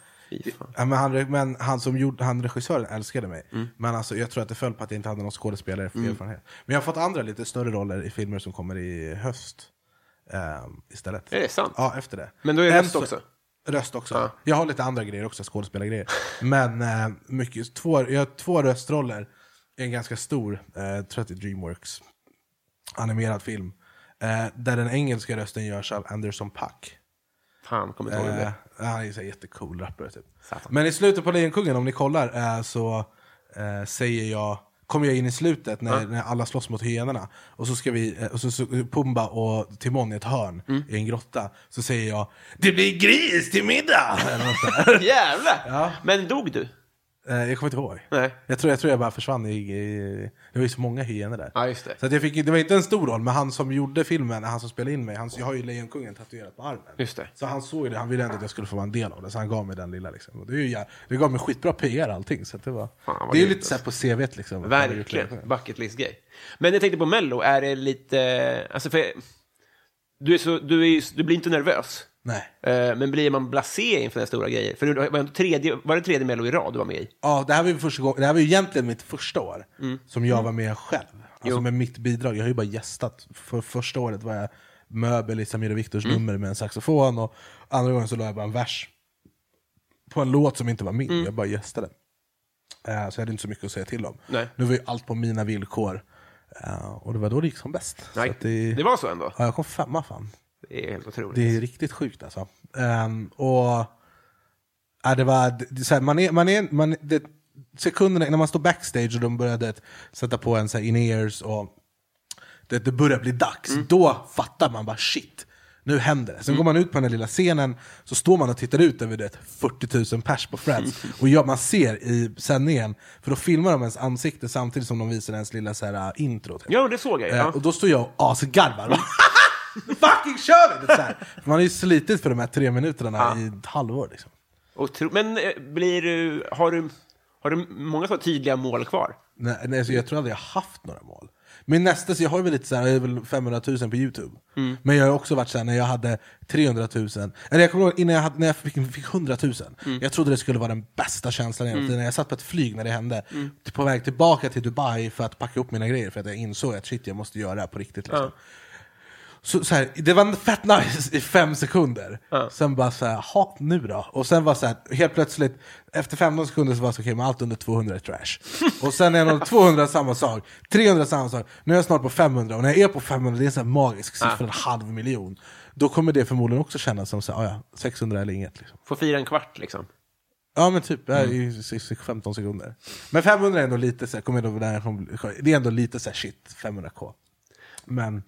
Ja, men han, men han som gjorde, han regissören älskade mig. Mm. Men alltså, jag tror att det föll på att jag inte hade någon skådespelare erfarenhet. Men jag har fått andra lite större roller i filmer som kommer i höst. ehm, istället. Är det sant? Ja, efter det. Men då är det röst så- också? Röst också. Ja. Jag har lite andra grejer också, skådespelargrejer. Men eh, mycket, två, jag har två röstroller i en ganska stor, eh, att det är Dreamworks, animerad film. Eh, där den engelska rösten görs av Anderson Paak. Fan, kommer inte ihåg Eh, det. han är en jättecool rappare typ. Satan. Men i slutet på Lejonkungen, om ni kollar, eh, så eh, säger jag kommer jag in i slutet när, när alla slåss mot hyenorna och så ska vi, eh, och så, så Pumba och Timon i ett hörn Mm. i en grotta Så säger jag Det blir gris till middag! Eller något sånt där. Jävlar! Ja. Men dog du? Eh, jag kommer inte ihåg Nej. jag tror, jag tror jag bara försvann i, i Det var ju så många hyenor där Ja, just det. Så att jag fick, det var inte en stor roll, men han som gjorde filmen, han som spelade in mig han, Jag har ju Lejonkungen tatuerat på armen Just det. Så han såg ju det, han ville ändå att jag skulle få vara en del av det, så han gav mig den lilla liksom. och det, är ju, det gav mig skitbra PR allting, så det var... Fan, det är ju lite såhär på CVt liksom. Verkligen. Bucket list-grej. Men jag tänkte på Mello, är det lite... Alltså för, du, är så, du, är, du blir inte nervös. Nej. Eh, Men blir man blasé inför den stora grejer? För det var, tredje, var det tredje Mello i rad du var med i? Ja, det här var ju första gången, det här var ju egentligen mitt första år som jag var med själv. Alltså Mm. Jo. med mitt bidrag, jag har ju bara gästat. För första året var jag möbel i Samir och Viktors Mm. nummer med en saxofon, och andra gången så la jag bara en vers på en låt som inte var min, jag bara gästade. Eh, så jag hade inte så mycket att säga till om. Nej. Nu var ju allt på mina villkor, Eh, och det var då det gick som bäst. Det, det var så ändå? Ja, jag kom femma fan. Det är helt otroligt. Det är riktigt sjukt alltså. Ehm, och ja, det var, det, det, så här, man är, man är, man, det, sekunderna när man står backstage och de började sätta på en så här in-ears och det, det börjar bli dags, då fattar man bara shit, nu händer det. Sen går man ut på den här lilla scenen, så står man och tittar ut över det 40 000 pers på Friends. Och ja, man ser i sändningen, för då filmar de ens ansikte samtidigt som de visar ens lilla så här, uh, intro. Typ. Ja, det såg jag. Eh, Ja. Och då står jag och asgarvar. Fucking kör vi! Det är så här. Man har ju slitit för de här tre minuterna Ja. i ett halvår. Liksom. Men eh, blir du, har du, har du många så tydliga mål kvar? Nej, nej, så jag tror aldrig jag har haft några mål. Min nästa, så jag har väl lite så här, jag har väl 500 000 på Youtube. Mm. Men jag har också varit så här, när jag hade 300 000, eller jag kommer ihåg innan jag, hade, när jag fick, fick 100 000, Mm. jag trodde det skulle vara den bästa känslan hela tiden. När jag satt på ett flyg när det hände, på väg tillbaka till Dubai för att packa upp mina grejer, för att jag insåg att shit, jag måste göra det här på riktigt. Liksom. Så, så här, det var fett nice i fem sekunder. Sen bara så här, ha nu då? Och sen var så här, helt plötsligt, efter 15 sekunder så var det så okej, men allt under 200 är trash. och sen är det 200 samma sak, 300 samma sak, nu är jag snart på 500, och när jag är på 500, det är en sån här magisk siffra, en halv miljon. Då kommer det förmodligen också kännas som så här, ah, ja, 600 eller inget. Liksom. Får fira en kvart liksom? Ja men typ, ja, i i- i 15 sekunder. Men 500 är ändå lite så här, kommer jag då därifrån, det är ändå lite så shit, 500k. Men,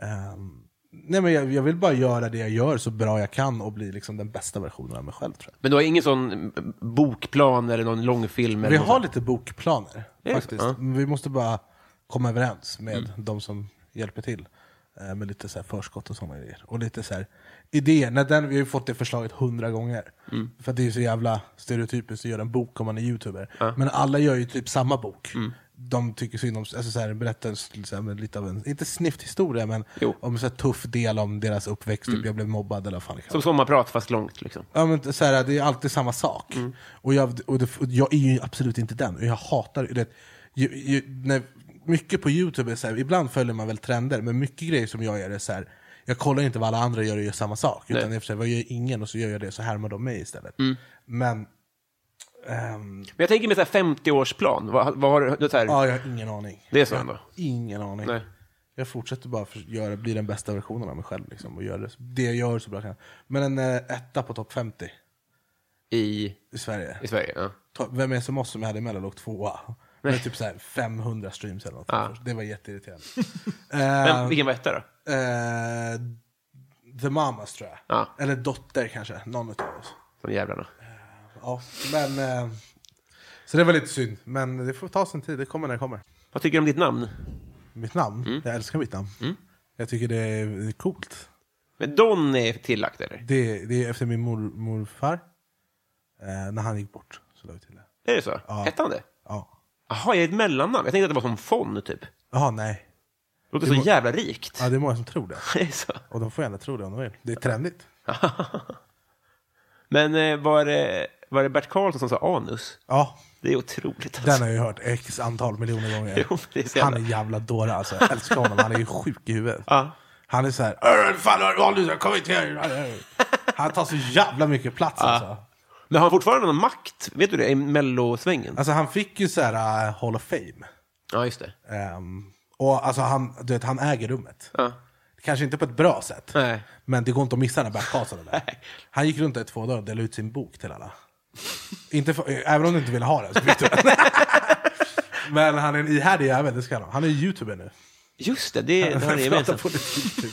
ehm, nej men jag, jag vill bara göra det jag gör så bra jag kan och bli liksom den bästa versionen av mig själv tror jag. Men du har ingen sån mm, bokplan eller någon långfilm? Vi eller har lite bokplaner faktiskt. Ja. Men Vi måste bara komma överens med de som hjälper till. eh, Med lite så här förskott och sådana grejer. Och lite så här idéer. När den, vi har ju fått det förslaget hundra gånger. För att det är så jävla stereotypiskt att göra en bok om man är youtuber. Men alla gör ju typ samma bok. De tycker synd om, alltså så här, berättar så här, lite av en, inte snifthistoria, men Jo. om så här tuff del om deras uppväxt. Typ jag blev mobbad eller vad fan. Som sommarprat fast långt liksom? Ja, men så här, det är alltid samma sak. Och, jag, och, det, och jag är ju absolut inte den. Och jag hatar det. Ju, ju, när, mycket på Youtube är så här, ibland följer man väl trender, men mycket grejer som jag gör är så här, jag kollar inte vad alla andra gör och gör samma sak. Utan Nej. jag försöker, vad gör ingen och så gör jag det, så härmar de mig istället. Men, ehm, Men jag tänker med så här 50-årsplan. Vad, vad har du? Så här, ja, jag har ingen aning. Det är så ändå? ingen aning. Nej. Jag fortsätter bara för att göra, bli den bästa versionen av mig själv. Liksom, och göra det, det jag gör så bra jag kan. Men en eh, etta på topp 50 i, i Sverige. I Sverige? Ja. Ta- Vem är som oss som jag hade i Mello låg tvåa. Med typ så här 500 streams eller något. Ja. Det var jätteirriterande. Men uh, vilken var etta då? The Mamas tror jag. Ja. Eller Dotter kanske, någon utav oss. De jävlarna. Ja, men... eh, så det var lite synd, men det får ta sin tid. Det kommer när det kommer. Vad tycker du om ditt namn? Mitt namn? Mm. Jag älskar mitt namn. Jag tycker det är, det är coolt. Men Don är tillagt eller? Det, det är efter min mor, morfar. Eh, när han gick bort. Så la vi till det. Är det så? Hette han det? Ja. Jaha, är det ett mellannamn? Jag tänkte att det var som Fon, typ. Jaha, nej. Låter så jävla rikt. Ja, det är många som tror det. Det är så. Och de får gärna tro det om de vill. Det är trendigt. Men eh, var, det, var det Bert Karlsson som sa anus? Ja, Det är otroligt. Alltså. den har jag ju hört x antal miljoner gånger. Jo, är han är jävla dåre alltså. Jag älskar honom. Han är ju sjuk i huvudet. Ja. Han är så här, "Äh, fan du kom hit här. Han tar så jävla mycket plats alltså. Men har han fortfarande någon makt? Vet du det? I mellosvängen? Alltså han fick ju så här uh, Hall of Fame. Ja, just det. Ehm, och alltså han, du vet, han äger rummet. Ja. Kanske inte på ett bra sätt. Nej. Men det går inte att missa när Bert Karlsson är där. Han gick runt där i två dagar och delade ut sin bok till alla. Inte för, även om du inte ville ha den så fick du den. Men han är en ihärdig jävel, det ska han ha. Han är youtuber nu. Just det, det, det har ni gemensamt. politik, typ.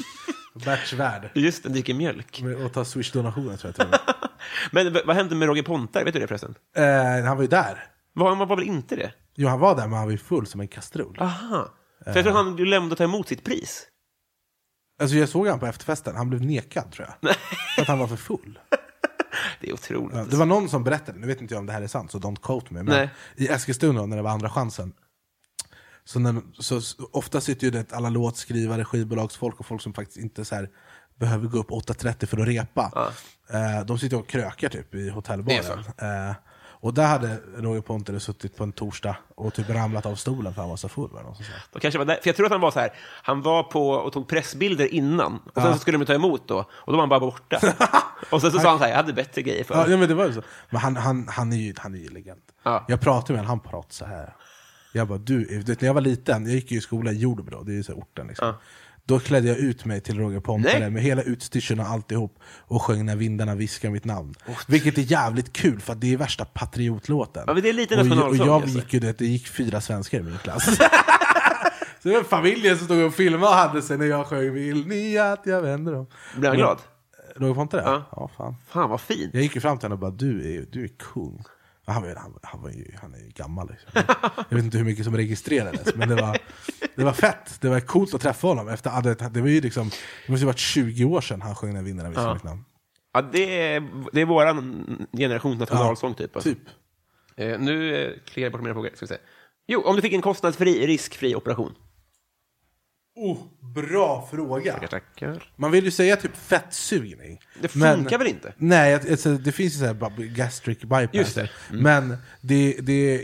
Berts värld. Just det, dricker mjölk. Med- Och tar swish-donationer tror jag till och med. Men v- vad hände med Roger Pontare? Vet du det förresten? eh, Han var ju där. Var, han var väl inte det? Jo, han var där men han var ju full som en kastrull. Aha. För jag tror han glömde att ta emot sitt pris. Alltså jag såg han på efterfesten, han blev nekad tror jag. För att han var för full. Det är otroligt. Ja, det var någon som berättade, nu vet inte jag om det här är sant, så don't quote me. Men Nej. i Eskilstuna när det var andra chansen. Så, när, så så ofta sitter ju det alla låtskrivare, skivbolagsfolk och folk som faktiskt inte så här, behöver gå upp 8.30 för att repa. Eh, de sitter och krökar typ i hotellbaren. Eh, och där hade Roger Pontare suttit på en torsdag och typ ramlat av stolen för han var så full. Eller något kanske var där, för jag tror att han var så här, han var på och tog pressbilder innan, och sen så skulle de ta emot då, och då var han bara borta. och sen så sa han så här, jag hade bättre grejer för Ja, ja, men det var ju så. Men han, han, han, är, ju, han är ju legend. Ja. Jag pratade med honom, han pratade så här. Jag bara, du, när jag var liten, jag gick ju i skola i Jordbro, det är ju så orten liksom. Då klädde jag ut mig till Roger Pontare Nej. med hela utstyrseln och alltihop och sjöng När vindarna viskar mitt namn. Vilket är jävligt kul för det är värsta patriotlåten. Ja, men det är lite och, jag- och jag alltså. gick ju det, det gick fyra svenskar i min klass. så det var familjen som stod och filmade och hade sig när jag sjöng Vill ni att jag vänder om? Blev han glad? Roger Pontare? Ja. ja fan. Fan vad fint. Jag gick ju fram till honom och bara, du är, du är kung. Han, var, han, han, var ju, han är ju gammal. Liksom. Jag vet inte hur mycket som registrerades, men det var, det var fett. Det var coolt att träffa honom. Efter, det, var ju liksom, det måste ju varit 20 år sedan han sjöng När vindarna viskar mitt namn. Ja, det är, det är våran generations nationalsång typ. Alltså. Typ. Eh, nu eh, kliar jag bort mina frågor. Ska vi se. Jo, om du fick en kostnadsfri, riskfri operation. Oh, bra fråga. Tackar, tackar. Man vill ju säga typ fettsugning. Det funkar väl inte? Nej, alltså, det finns ju så här gastric bypass. Just det. Mm. Men det, det,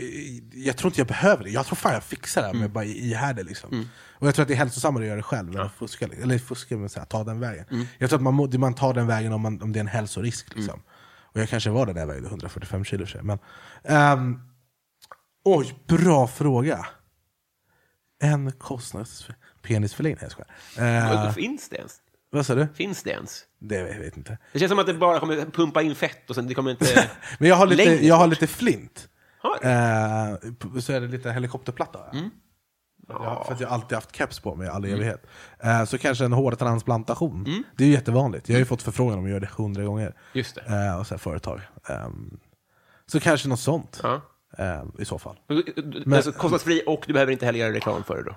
jag tror inte jag behöver det. Jag tror fan jag fixar det Mm. med bara ihärdig liksom. Och jag tror att det är hälsosammare att göra det själv än att fuska. Eller fuska, men så här, ta den vägen. Mm. Jag tror att man, man tar den vägen om, man, om det är en hälsorisk. Liksom. Och jag kanske var den där vägen, 145 kilo för. Men, ehm, oj, bra fråga. En kostnads... Penisförlängning, jag. Eh, Finns det ens? vad sa du? Finns det ens? Det jag vet inte. Det känns som att det bara kommer pumpa in fett och sen det kommer inte... Men jag har lite, Längre jag har lite flint. Har p- så är det lite helikopterplatta. Mm. Jag, för att jag alltid haft keps på mig i all evighet. Eh, så kanske en hårtransplantation. Mm. Det är ju jättevanligt. Jag har ju fått förfrågan om att göra det hundra gånger. Just det. Och så företag. Ehm, så kanske något sånt. Ja. eh, I så fall. Men, alltså, kostnadsfri och du behöver inte heller göra reklam för det då.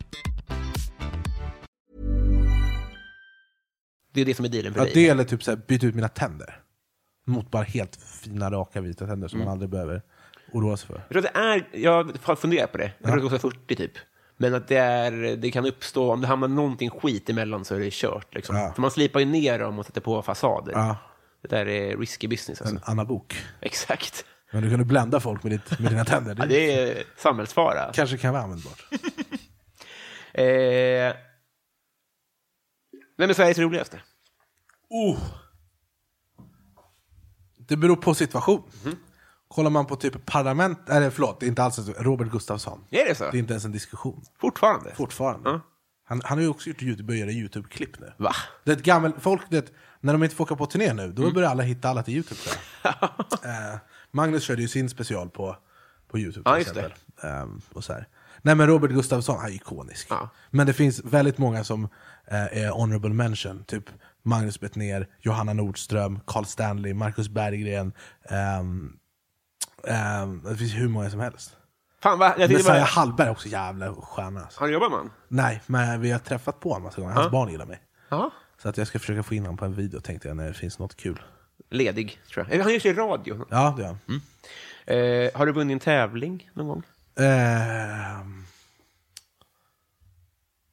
Det är det som är dealen för Ja, dig. det eller typ så här, byta ut mina tänder. Mot bara helt fina, raka, vita tänder som Mm. man aldrig behöver oroa sig för. Jag tror det är, jag har funderat på det, jag tror att det kostar 40 typ. Men att det, är, det kan uppstå, om det hamnar någonting skit emellan så är det kört. Liksom. Ja. För man slipar ju ner dem och sätter på fasader. Ja, Det där är risky business. Alltså. en Anna Bok. Exakt. Men du kan ju blända folk med, ditt, med dina tänder. Ja, det är samhällsfara. kanske kan vara användbart. Eh, vem är Sveriges roligaste? Oh. Det beror på situation. Kollar man på typ parlament, eller förlåt, det är inte alls. Robert Gustafsson. Är det så? Det är inte ens en diskussion. Fortfarande? Fortfarande. Ja. Han, han har ju också gjort YouTube, börjat göra YouTube-klipp nu. Va? Det är ett gammalt, folk, det, när de inte får åka på turné nu, Mm. då börjar alla hitta alla till YouTube. eh, Magnus körde ju sin special på, på YouTube till Ja, exempel. Ehm, och så här. Nej men Robert Gustafsson, han är ikonisk. Ja. Men det finns väldigt många som eh, är honorable mention. Typ Magnus Bettner, Johanna Nordström, Carl Stanley, Marcus Berggren. ehm, ehm, det finns hur många som helst. Fan, va? Jag tänkte Messiah bara, Hallberg är också jävla stjärna. Alltså. har du jobbat med honom? Nej, men vi har träffat på honom massa gånger. Hans barn gillar mig. Ja. Så att jag ska försöka få in honom på en video tänkte jag när det finns något kul. Ledig, tror jag. Eh, Han gör i radio. Ja, det gör han. Eh, har du vunnit en tävling någon gång? Ehm,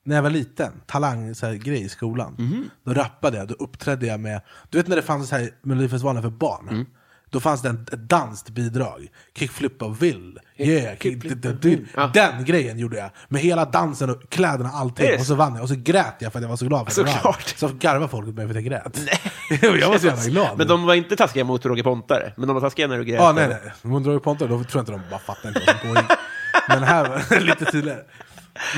när jag var liten, talang så här, grej i skolan. Då rappade jag, då uppträdde jag med, du vet när det fanns så här Melodifestivalen för barn? Då fanns det en, ett danskt bidrag. Kickflip och vill. Yeah, kick, d- d-. Ja. Den grejen gjorde jag. Med hela dansen och kläderna och allting. Det Och så vann jag. Och så grät jag för att jag var så glad för. Såklart. Så garvade folk åt mig för att jag grät. jag var så jävla glad. Men de var inte taskiga mot Roger Pontare, men de var taskiga när du grät. Ja, nej, nej. Drar ju på då tror jag inte de bara fattar inte vad som pågick. Men här var det lite tydligare.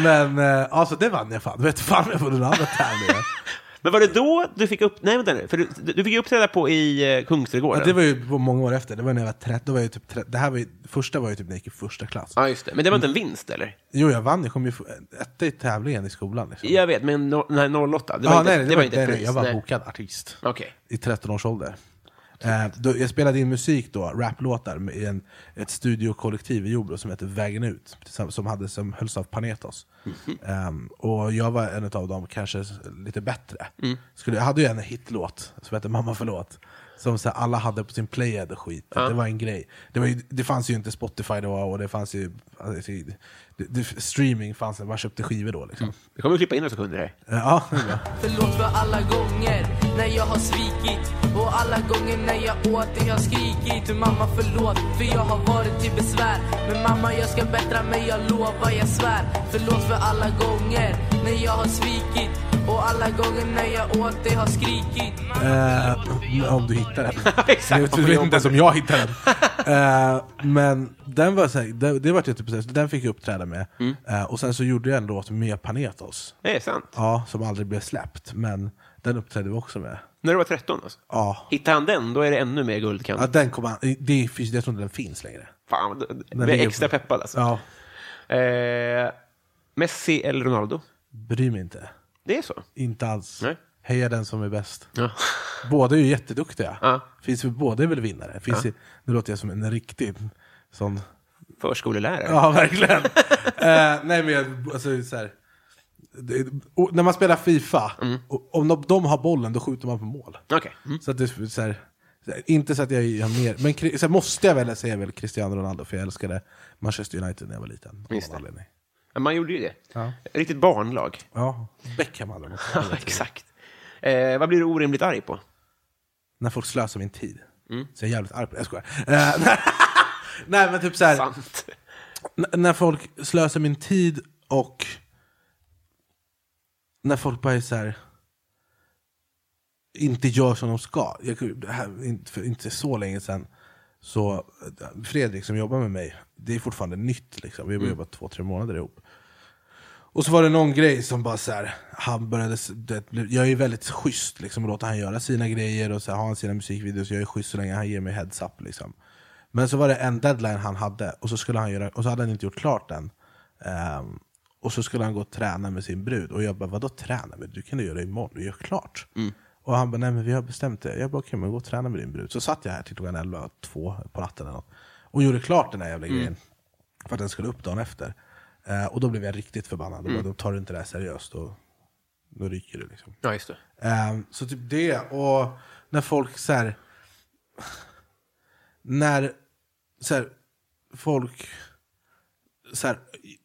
Men eh, alltså det vann jag fan. Vet fan jag på den andra tävlingen. Men var det då du fick upp... Nej, vänta nu. För du, du fick ju uppträda på i eh, Kungsträdgården. Ja, det var ju på många år efter. Det var när jag var 13. Då var jag ju typ 13. Det här var ju, första var ju typ när jag gick i första klass. Ja, just det. Men det var inte en vinst, eller? Jo, jag vann. Jag kom ju f- etta i tävlingen i skolan. Liksom. Jag vet, men no, nej, 08, det var Ja, inte, nej, det var inte nej, ett nej, pris. Jag var nej. bokad artist. Okej. I 13 års ålder. Eh, då, jag spelade in musik då, raplåtar, i en, ett studiokollektiv i Jordbro som heter Vägen Ut, som, hade, som hölls av Panetos. Ehm, och jag var en av dem, kanske lite bättre. Skulle, jag hade ju en hitlåt som hette Mamma förlåt, som så här, alla hade på sin playhead och skit. Det var en grej. Det, var ju, det fanns ju inte Spotify då, och det fanns ju... Alltså, det, det, streaming fanns, man köpte skivor då. Liksom. Vi kommer att klippa in några sekunder här. Ja, det är bra. Förlåt för alla gånger när jag har svikit Och alla gånger när jag åt det jag skrikit Mamma förlåt för jag har varit till besvär Men mamma jag ska bättra mig, jag lovar, jag svär Förlåt för alla gånger när jag har svikit Och alla gånger när jag åt det har skrikit Eh, om du hittar den. Exakt, vi vet inte ens om jag hittar den. Eh, men den var så här, det, det var jag typ, den fick jag uppträda med. Mm. Eh, och sen så gjorde jag en låt med Panetos. Det är sant. Ja, som aldrig blev släppt. Men den uppträdde vi också med. När du var 13 alltså. Ja, Hittar han den, då är det ännu mer guldkant. ja den kom an, det finns, jag tror inte den finns längre. Fan, jag är extra peppad alltså. Ja, Eh, Messi eller Ronaldo? bry mig inte. Det är så? Inte alls. Nej. Heja den som är bäst. Ja. Båda är ju jätteduktiga. Ja. Finns, båda är väl vinnare. Finns ju, nu låter jag som en riktig sån Förskolelärare? Ja, verkligen. eh, nej, men jag, alltså, så här, det, när man spelar Fifa, och, om de, de har bollen, då skjuter man på mål. Okej. Mm. Så att det, så här, inte så att jag har mer, men så här, måste jag väl säga väl Cristiano Ronaldo, för jag älskade Manchester United när jag var liten. av anledning. Men Man gjorde ju det. Riktigt barnlag. Ja, Beckham hade de också. Ja, exakt. Eh, vad blir du orimligt arg på? När folk slösar min tid. Så jag är jävligt arg på det. Jag skojar. Eh, nej, men typ så här, Sant. När folk slösar min tid och när folk bara är så här, inte gör som de ska. Jag, det här, inte- för inte så länge sedan, så Fredrik som jobbar med mig, det är fortfarande nytt. Liksom. Vi har bara jobbat två, tre månader ihop. Och så var det någon grej som bara så här, han började, det, jag är väldigt schysst liksom, och låter han göra sina grejer och så här, har han sina musikvideos, jag är schysst så länge han ger mig heads up. Liksom. Men så var det en deadline han hade, och så, skulle han göra, och så hade han inte gjort klart den. Ehm, och så skulle han gå och träna med sin brud, och jag bara vadå träna med? Du kan du göra imorgon, du gör klart. Och han bara nej men vi har bestämt det. Jag bara okej men gå och träna med din brud. Så satt jag här till klockan 11, två på natten eller något, och gjorde klart den här jävla grejen. För att den skulle upp dagen efter. Eh, och då blev jag riktigt förbannad. Mm. Då tar du inte det här seriöst, då, då ryker det. Liksom. Ja, just det. Ehm, så typ det, och när folk så här, När så här, folk så här,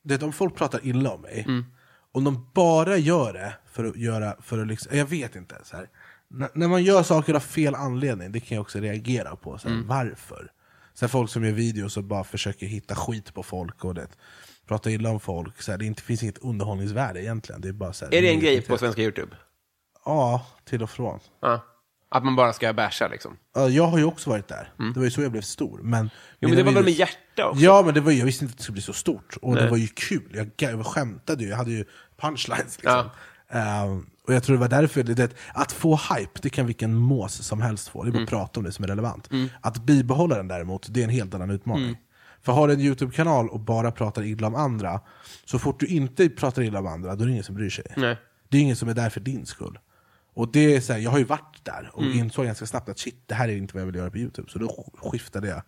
det, om folk pratar illa om mig, Mm. om de bara gör det för att göra, för att liksom, jag vet inte. Så här, när, när man gör saker av fel anledning, det kan jag också reagera på. Så här, Mm. Varför? Så här, folk som gör videos och bara försöker hitta skit på folk och det, prata illa om folk. Så här, det inte, finns inget underhållningsvärde egentligen. Det är, bara, så här, Är det en grej på svenska YouTube? Ja, till och från. Ja. Att man bara ska basha liksom? Ja, jag har ju också varit där. Det var ju så jag blev stor. Men, Mm. Jo, men det var väl med hjärta också? Ja, men det var, jag visste inte att det skulle bli så stort. Och det Nej. var ju kul. Jag, jag skämtade ju, jag hade ju punchlines. Liksom. Ehm, och jag tror det var därför, det, att få hype, det kan vilken mås som helst få. Det är bara att prata om det som är relevant. Att bibehålla den däremot, det är en helt annan utmaning. För har du en YouTube-kanal och bara pratar illa om andra, så fort du inte pratar illa om andra, då är det ingen som bryr sig. Nej. Det är ingen som är där för din skull. Och det är så här, jag har ju varit där och Mm. insåg ganska snabbt att shit, det här är inte vad jag vill göra på Youtube. Så då skiftade jag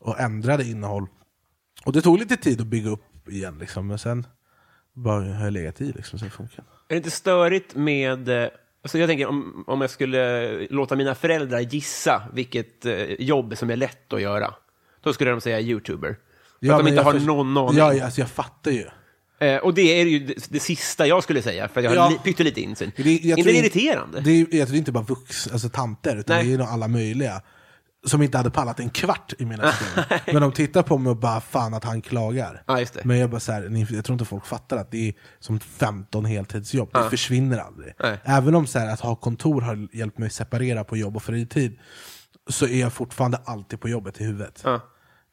och ändrade innehåll. Och det tog lite tid att bygga upp igen, liksom, men sen bara har jag legat i. Liksom, det funkar. Är det inte störigt med... eh, Alltså jag tänker om, om jag skulle låta mina föräldrar gissa vilket eh, jobb som är lätt att göra. Då skulle de säga YouTuber. För att de inte har någon aning. Ja, ja, alltså, jag fattar ju. Eh, och det är ju det, det sista jag skulle säga, för jag har Ja. li, pyttelite insyn. Det, jag tror det irriterande? Det är, jag tror är inte bara vux, alltså tanter, utan Nej. det är nog alla möjliga. Som inte hade pallat en kvart i mina filmer. Men de tittar på mig och bara fan att han klagar. Det. Men jag, bara så här, ni- jag tror inte folk fattar att det är som 15 heltidsjobb, det försvinner aldrig. Nej. Även om så här, att ha kontor har hjälpt mig separera på jobb och fritid, så är jag fortfarande alltid på jobbet i huvudet. Ja.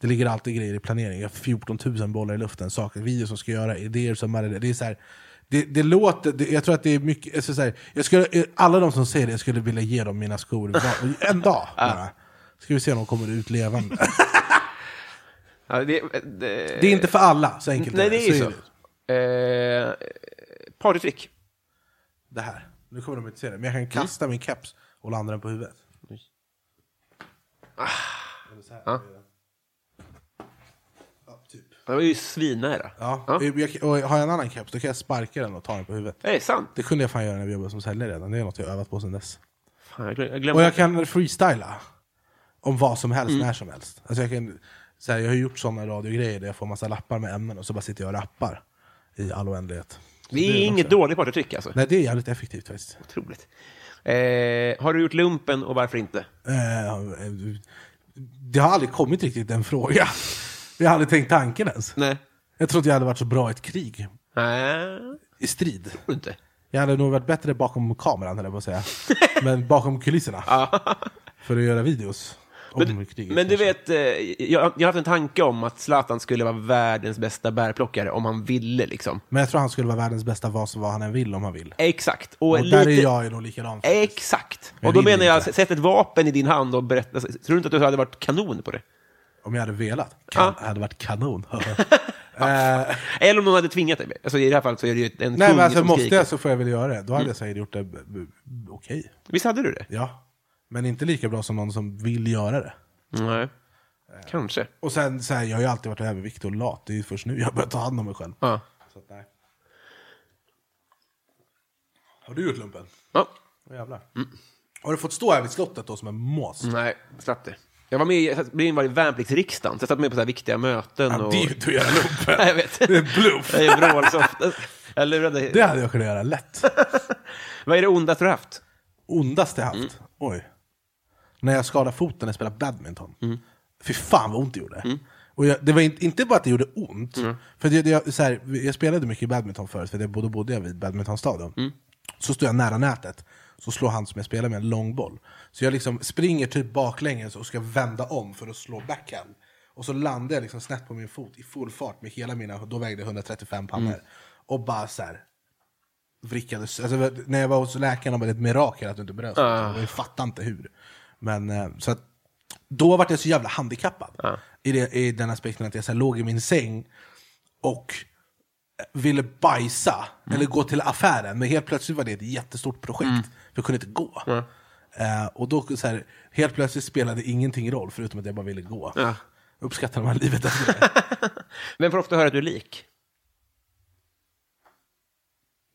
Det ligger alltid grejer i planering. Jag har 14 000 bollar i luften, saker, videos som ska göra, idéer som är det är så här, det, det låter, det, jag tror att det är mycket, alltså så här, jag skulle, alla de som säger det, jag skulle vilja ge dem mina skor en dag bara. Ska vi se om de kommer ut levande. Ja, det, det, Det är inte för alla, så enkelt Nej, det är ju Så så. Eh, partytrick. Det här, nu kommer de inte se det, men jag kan kasta min keps och landa den på huvudet. Så här. Ja. Typ. Det var ju svinnära. Ja. Ja. Jag, och har jag en annan keps, då kan jag sparka den och ta den på huvudet. Det är sant. Det kunde jag fan göra när vi jobbade som säljare redan, det är något jag övat på sedan dess. Fan, jag glöm- jag glömde. Och jag kan freestyla om vad som helst, när som helst. Alltså jag, kan, så här, jag har gjort sådana radiogrejer där jag får massa lappar med ämnen och så bara sitter jag och rappar i all oändlighet. Så det är också- inget dåligt partytrick alltså. Nej, det är jävligt effektivt faktiskt. Otroligt. Eh, har du gjort lumpen och varför inte? Eh, det har aldrig kommit riktigt en fråga. Jag har aldrig tänkt tanken ens. Nej. Jag tror inte jag hade varit så bra i ett krig. Nej, I strid. tror inte. Jag hade nog varit bättre bakom kameran, på att säga. Men bakom kulisserna. För att göra videos. Men, kriget, men du kanske. vet, eh, jag, jag har haft en tanke om att Zlatan skulle vara världens bästa bärplockare om han ville liksom. Men jag tror han skulle vara världens bästa vad, vad han än vill om han vill. Exakt. Och, Och lite... där är jag nog likadan. faktiskt. Exakt. Jag och då menar jag, sätt ett vapen i din hand och berätta. Tror du inte att du hade varit kanon på det? Om jag hade velat. Kan, Ja. hade varit kanon. Eh, Eller om någon hade tvingat dig? Alltså i det här fallet så är det ju en nej kung men alltså som måste skriker. Mm. jag så får jag väl göra det. Då hade jag säkert gjort det b- okej. Visst hade du det? Ja. Men inte lika bra som någon som vill göra det. Nej. Kanske. Och sen, så här, jag har ju alltid varit överviktig och lat. Det är ju först nu jag börjar ta hand om mig själv. Ja. Så att, nej. Har du gjort lumpen? ja. Åh jävlar. Har du fått stå här vid slottet då som en mås? Nej, slapp det. Jag var med i, jag blev invald i värnpliktsriksdagen, så jag satt med på så här viktiga möten. Ja, och... det är ju inte att göra lumpen. Nej, jag vet. Det är en bluff. Jag är vrålsoft. Jag lurade. Det hade jag kunnat göra lätt. Vad är det ondaste du har haft? Ondaste jag haft? Mm. Oj. När jag skadade foten när jag spelade badminton. Mm. Fy fan vad ont det gjorde. Och jag, det var inte, inte bara att det gjorde ont, Mm. för jag, jag, så här, jag spelade mycket badminton förut, för det, då bodde jag vid badmintonstadion. Mm. Så stod jag nära nätet, så slår han som jag spelar med en långboll. Så jag liksom springer typ baklänges och ska vända om för att slå backhand. Och så landar jag liksom snett på min fot i full fart med hela mina, då vägde jag 135 pannor. Mm. Och bara så här vrickades. Alltså, när jag var hos läkaren var det ett mirakel att du inte bröt. Ah. Jag fattar inte hur. Men eh, så att, då var jag så jävla handikappad. I, det, I den aspekten att jag så här, låg i min säng och ville bajsa eller gå till affären. Men helt plötsligt var det ett jättestort projekt. För jag kunde inte gå. Eh, och då så här, helt plötsligt spelade ingenting roll förutom att jag bara ville gå. Ja. Uppskattar man livet efter det. Vem får ofta höra att du är lik?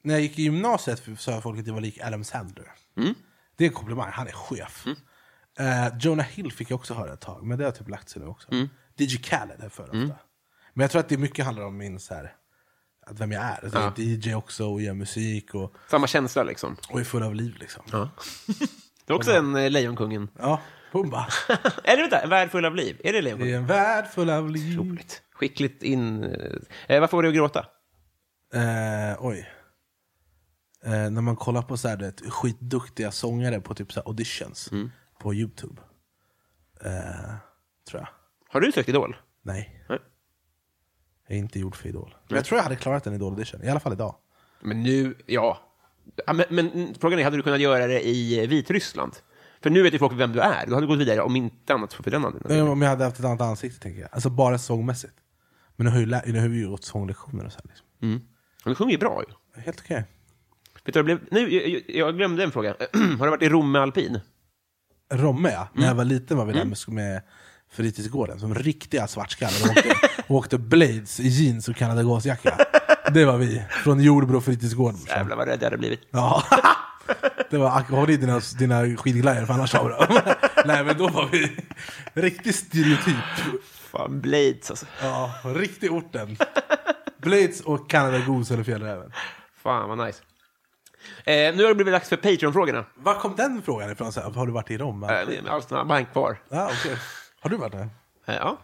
När jag gick i gymnasiet sa folk att jag var lik Adam Sandler. Det är en komplimang, han är chef. Eh, Jonah Hill fick jag också höra ett tag, men det har typ lagt sig nu också. DJ Khaled är för ofta. Men jag tror att det mycket handlar om min så här, att vem jag är. Alltså, Jag är DJ också och gör musik och, Samma känsla liksom. och är full av liv liksom. Ja. Det är också en eh, Lejonkungen. Ja, Pumba. Eller vänta, en värld full av liv. Är det Det Lejonkungen? är en värld full av liv. Otroligt. Skickligt in... Eh, vad får du att gråta? Eh, oj. Eh, när man kollar på så här, det, skitduktiga sångare på typ så här auditions på Youtube. Eh, tror jag. Har du sökt Idol? Nej. Nej. Jag är inte gjord för Idol. Men jag tror jag hade klarat en Idol audition. I alla fall idag. Men nu, ja. ja men, men frågan är, hade du kunnat göra det i Vitryssland? För nu vet ju folk vem du är. Du hade gått vidare om inte annat för den Nej, anledningen. Om jag hade haft ett annat ansikte tänker jag. Alltså bara sångmässigt. Men nu har, ju nu har vi ju gått sånglektioner och så här, liksom. Men du sjunger ju bra ju. Helt okej. Vet du, det blev, nu, jag, jag glömde en fråga. har du varit i Rom med alpin? Romme ja. När jag var liten var vi där med, med fritidsgården. Som riktiga svartskallar. Och åkte, och åkte blades i jeans och kallade gasjacka. Det var vi. Från Jordbro fritidsgård. Jävlar vad rädd jag hade blivit. Ja. Det var håll i dina, dina skidglajjor för annars har vi det. Nej men då var vi riktig stereotyp. Fan, Blades alltså. Ja, riktig orten. Blades och Canada Goose eller Fjällräven. Fan vad nice. Eh, nu har det blivit dags för Patreon-frågorna. Var kom den frågan ifrån? Så här, Har du varit i Rom? Eh, Allt bara en kvar. Ja, okej. Har du varit där? Eh, ja.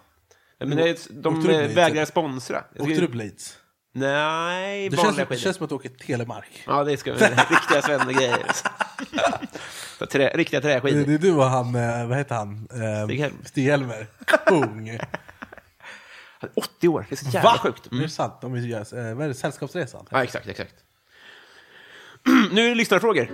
Men det, är- de Åkte du eh, Blades? vägrar sponsra. Jag Åkte du Blades? Nej, Det vanliga känns, det skidor. känns som att du åker Telemark. Ja, det ska vi. Riktiga svennegrejer. Så trä, riktiga Det, träskidor. det är du och han, eh, vad heter han? Eh, Stig-Helmer. Stig-Helmer. Kung. 80 år, det är så jävla sjukt. Det är sant, de eh, vad är det, Sällskapsresan? Ja, exakt, exakt. nu är det lyssnarfrågor.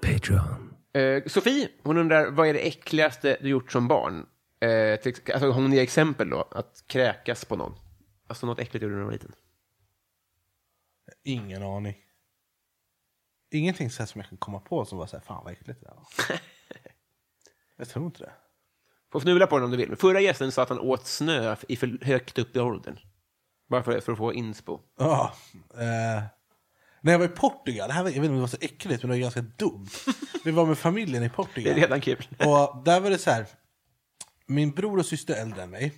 Patreon. Eh, Sofie, hon undrar, vad är det äckligaste du gjort som barn? Eh, till, alltså, hon ger exempel då, att kräkas på någon. Alltså något äckligt gjorde du när du var liten. Ingen aning. Ingenting så här som jag kan komma på som var så här, fan vad äckligt det där var. jag tror inte det. Får fnula på den om du vill. Förra gästen sa att han åt snö i för högt upp i åldern. Bara för, för att få inspo. Ja. Eh, när jag var i Portugal, det här var, jag vet inte om det var så äckligt, men det var ganska dumt. Vi var med familjen i Det Portugal. är redan kul. Och där var det så här. Min bror och syster är äldre än mig.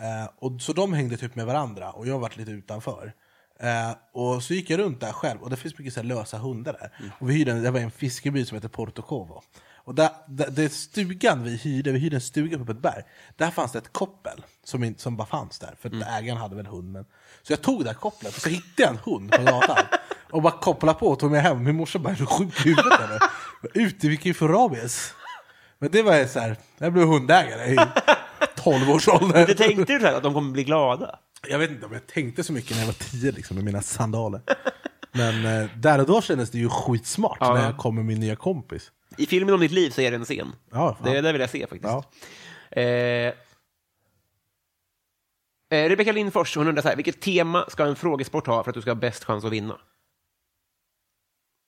Eh, och så de hängde typ med varandra och jag varit lite utanför. Eh, och så gick jag runt där själv och det finns mycket så här lösa hundar där. Och vi hyrde, en- det var en fiskeby som heter Porto Covo. Och där, där, det stugan vi hyrde, vi hyrde en stuga på ett berg. Där fanns det ett koppel som, inte, som bara fanns där. För att ägaren hade väl hund. Men, så jag tog det här kopplet och så hittade jag en hund på gatan. och bara kopplade på och tog med hem. Min morsa bara, är du sjuk i huvudet eller? Ute, vi kan ju få rabies. Men det var ju så här, jag blev hundägare i 12 års ålder. Tänkte du så här, att de kommer bli glada? Jag vet inte om jag tänkte så mycket när jag var 10 liksom, med mina sandaler. Men eh, där och då kändes det ju skitsmart Ja. när jag kom med min nya kompis. I filmen om ditt liv så är det en scen. Ja, fan. det, det vill jag se faktiskt. Ja. Eh, eh, Rebecka Lindfors, hon undrar så här, vilket tema ska en frågesport ha för att du ska ha bäst chans att vinna?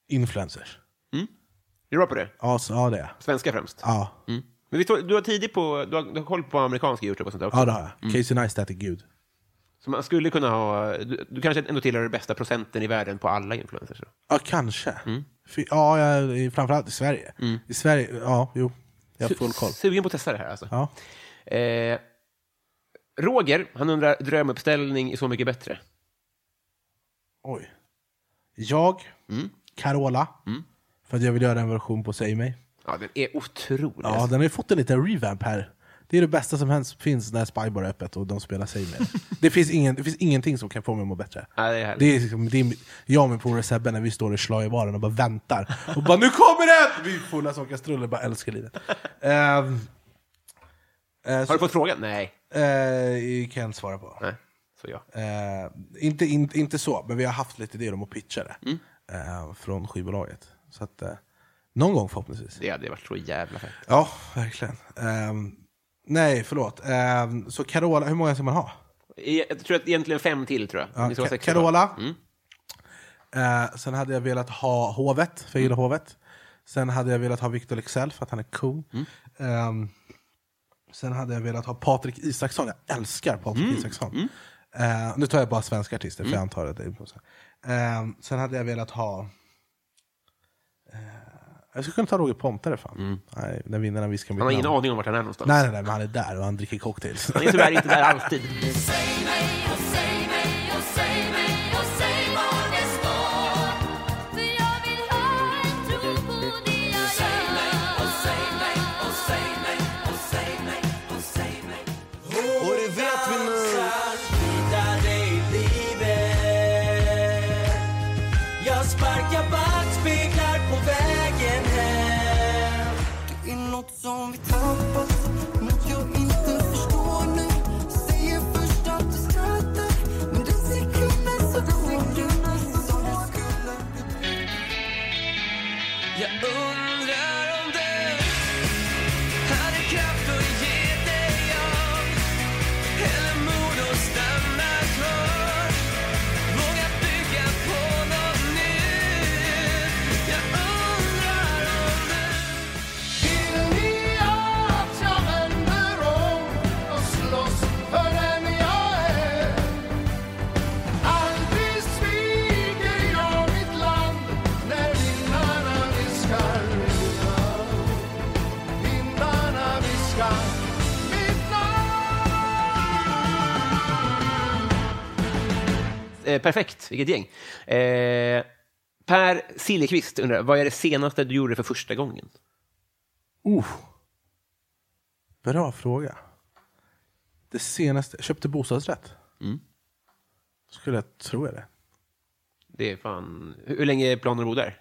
Influencers. Är du bra på det? Ja, så, ja det är jag. Svenska främst? Ja, Mm. Men visst, du har tidigt på, du har, du har koll på amerikansk YouTube och sånt där också? ja det har jag. Mm. Casey Neistat är gud. Så man skulle kunna ha, du, du kanske ändå tillhör den bästa procenten i världen på alla influencers? Då? Ja, kanske. Mm. Fy- Ja, jag, framförallt i Sverige. I Sverige, ja, jo. Jag har full koll. Sugen på att testa det här alltså. Ja. Eh, Roger, han undrar drömuppställning i Så mycket bättre. Oj. Jag, Mm. Carola, för att jag vill göra en version på Säg mig. Ja, den är otrolig. Ja, alltså. den har ju fått en liten revamp här. Det är det bästa som helst finns när Spybar är öppet och de spelar Säg mig. det, finns ingen, det finns ingenting som kan få mig att må bättre. Ja, det är härligt. Det är, liksom, det är jag och min polare Sebbe när vi står i schlagerbaren och bara väntar. Och bara nu kommer den! Vi är fulla som kastruller, bara älskar livet. Ehm, eh, Har så, du fått frågan? Nej. eh, kan jag inte svara på. Nej, så ja. Eh, inte, in, inte så, men vi har haft lite idéer om att pitcha det. Mm. Eh, från skivbolaget. Så att, eh, någon gång förhoppningsvis. Det hade varit så jävla fett. Ja, verkligen. Ehm, nej, förlåt. Ehm, så Carola, hur många ska man ha? Jag tror att egentligen fem till, tror jag. Ja, Carola. Mm. Eh, sen hade jag velat ha hovet, för jag gillar hovet. Sen hade jag velat ha Victor Leksell för att han är kung. Ehm, sen hade jag velat ha Patrik Isaksson, jag älskar Patrik Isaksson. Eh, nu tar jag bara svenska artister, för jag antar att det är så. Ehm, sen hade jag velat ha... Jag skulle kunna ta Roger Pontare fan. Nej, när vinnarna viskar mitt Han har ingen aning om vart han är någonstans. Nej, nej, nej, men han är där och han dricker cocktails. Han är tyvärr inte där alltid. Eh, perfekt, vilket gäng. Eh, per Siljeqvist undrar, vad är det senaste du gjorde för första gången? Uh. Bra fråga. Det senaste, jag köpte bostadsrätt. Mm. Skulle jag tro är det. Det är fan... Hur, hur länge är planen att bo där?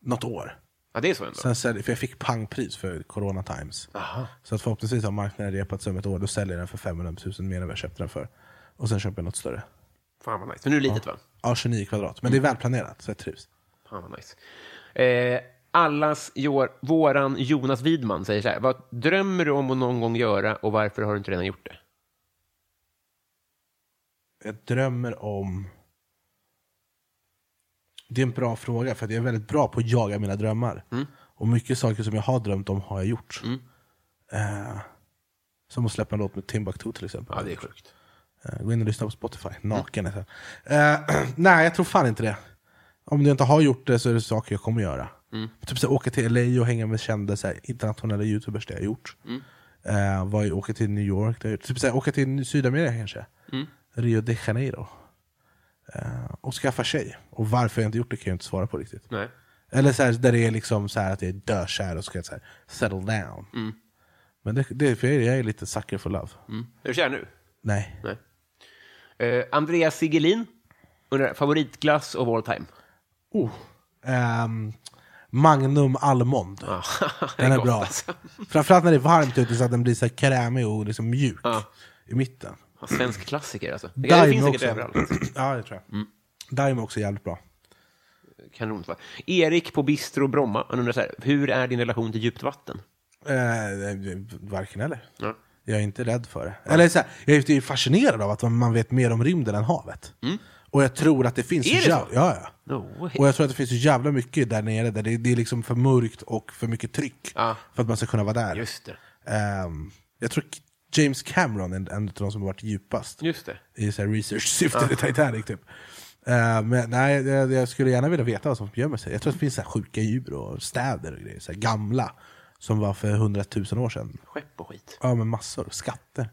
Något år. Ja, det är så ändå. Sen säljer, för jag fick pangpris för Corona Times. Så att förhoppningsvis har marknaden repat sig om ett år. Då säljer jag den för 500 000 mer än vad jag köpte den för. Och sen köper jag något större. Fan vad nice. För nu är det litet va? Ja, 29 kvadrat. Men det är välplanerat, så jag trivs. Fan vad nice. Eh, allas Jor, våran Jonas Widman säger så här. Vad drömmer du om att någon gång göra och varför har du inte redan gjort det? Jag drömmer om... Det är en bra fråga, för jag är väldigt bra på att jaga mina drömmar. Och mycket saker som jag har drömt om har jag gjort. Eh, som att släppa en låt med Timbuktu till exempel. Ja, det är sjukt. Eh, Gå in och lyssna på Spotify, naken. är det. Eh, nej, jag tror fan inte det. Om du inte har gjort det så är det saker jag kommer göra. Typ så åka till LA och hänga med kända så här, internationella youtubers, det har jag gjort. Var jag, åka till New York, det har jag gjort. Typ så här, åka till Sydamerika kanske. Rio de Janeiro. Eh, och skaffa tjej. Och varför jag inte gjort det kan jag inte svara på riktigt. Nej. Eller så här, där det är liksom så här att jag är dökär och ska så här, settle down. Men det, det är för jag är lite sucker for love. Är du kär nu? Nej. Nej. Eh, Andreas Sigelin undrar, favoritglass of all time? Oh. Ehm, Magnum Almond. Det Den är bra. alltså. Framförallt när det är varmt ute så att den blir så krämig och liksom mjuk Ja. i mitten. Ja, Svensk klassiker alltså. Det, det finns säkert överallt. Ja, det tror jag. Daim är också jävligt bra. Kanon. Erik på Bistro Bromma, han undrar så här, hur är din relation till djupt vatten? Eh, varken eller. Ja. Jag är inte rädd för det. Eller så här, jag är fascinerad av att man vet mer om rymden än havet. Och jag tror att det finns Mm. Är det så? ja, ja. No. Och jag tror att det finns så jävla mycket där nere, där det, det är liksom för mörkt och för mycket tryck Ja. för att man ska kunna vara där. Just. Ehm, jag tror James Cameron är en av de som har varit djupast Just det. i så här research-syfte i Titanic. Typ. Ehm, men nej, jag, jag skulle gärna vilja veta vad som gömmer sig. Jag tror att det finns så sjuka djur och städer och grejer, så gamla, som var för hundratusen år sedan. Skepp och skit. Ja, med massor. Skatter.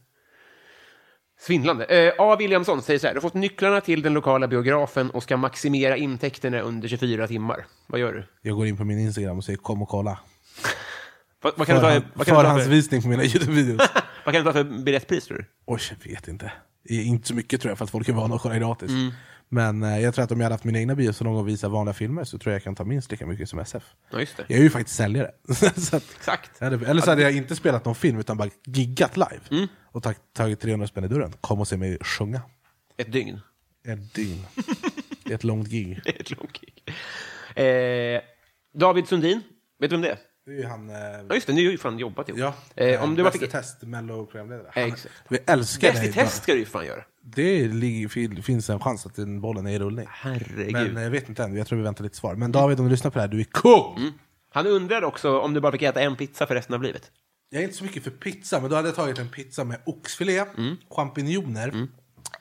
Svindlande. Eh, A. Williamson säger så här, du har fått nycklarna till den lokala biografen och ska maximera intäkterna under 24 timmar. Vad gör du? Jag går in på min Instagram och säger kom och kolla. Vad, vad, kan, du ta, Förhand, vad, kan, du ta för, förhandsvisning på mina Youtube-videos. vad kan du ta för biljettpris tror du? Oj, jag vet inte. Inte så mycket tror jag, för att folk är vana att kolla gratis. Mm. Men eh, jag tror att om jag hade haft mina egna biosalonger och visa vanliga filmer så tror jag jag kan ta minst lika mycket som SF. Ja, just det. Jag är ju faktiskt säljare. så att, Exakt. jag hade, eller så hade jag inte spelat någon film utan bara giggat live. Mm. Och tag, tagit 300 spänn i dörren. Kom och se mig sjunga. Ett dygn. Ett dygn. Ett långt gig. Det är ett långt gig. Eh, David Sundin, vet du om det är? Det är ju han... Eh, Ja, just det, ni har ju fan jobbat ihop. ja, Eh, om du bara Bäst fick... i test, mello-programledare. Eh, exakt. Vi älskar Bäst i dig. test ska du ju fan göra. Det ligger, fin- finns en chans att den bollen är i rullning. Herregud. Men eh, jag vet inte än, jag tror vi väntar lite svar. Men David, om du lyssnar på det här, du är cool! Han undrar också om du bara fick äta en pizza för resten av livet. Jag är inte så mycket för pizza, men då hade jag tagit en pizza med oxfilé, Mm. champinjoner,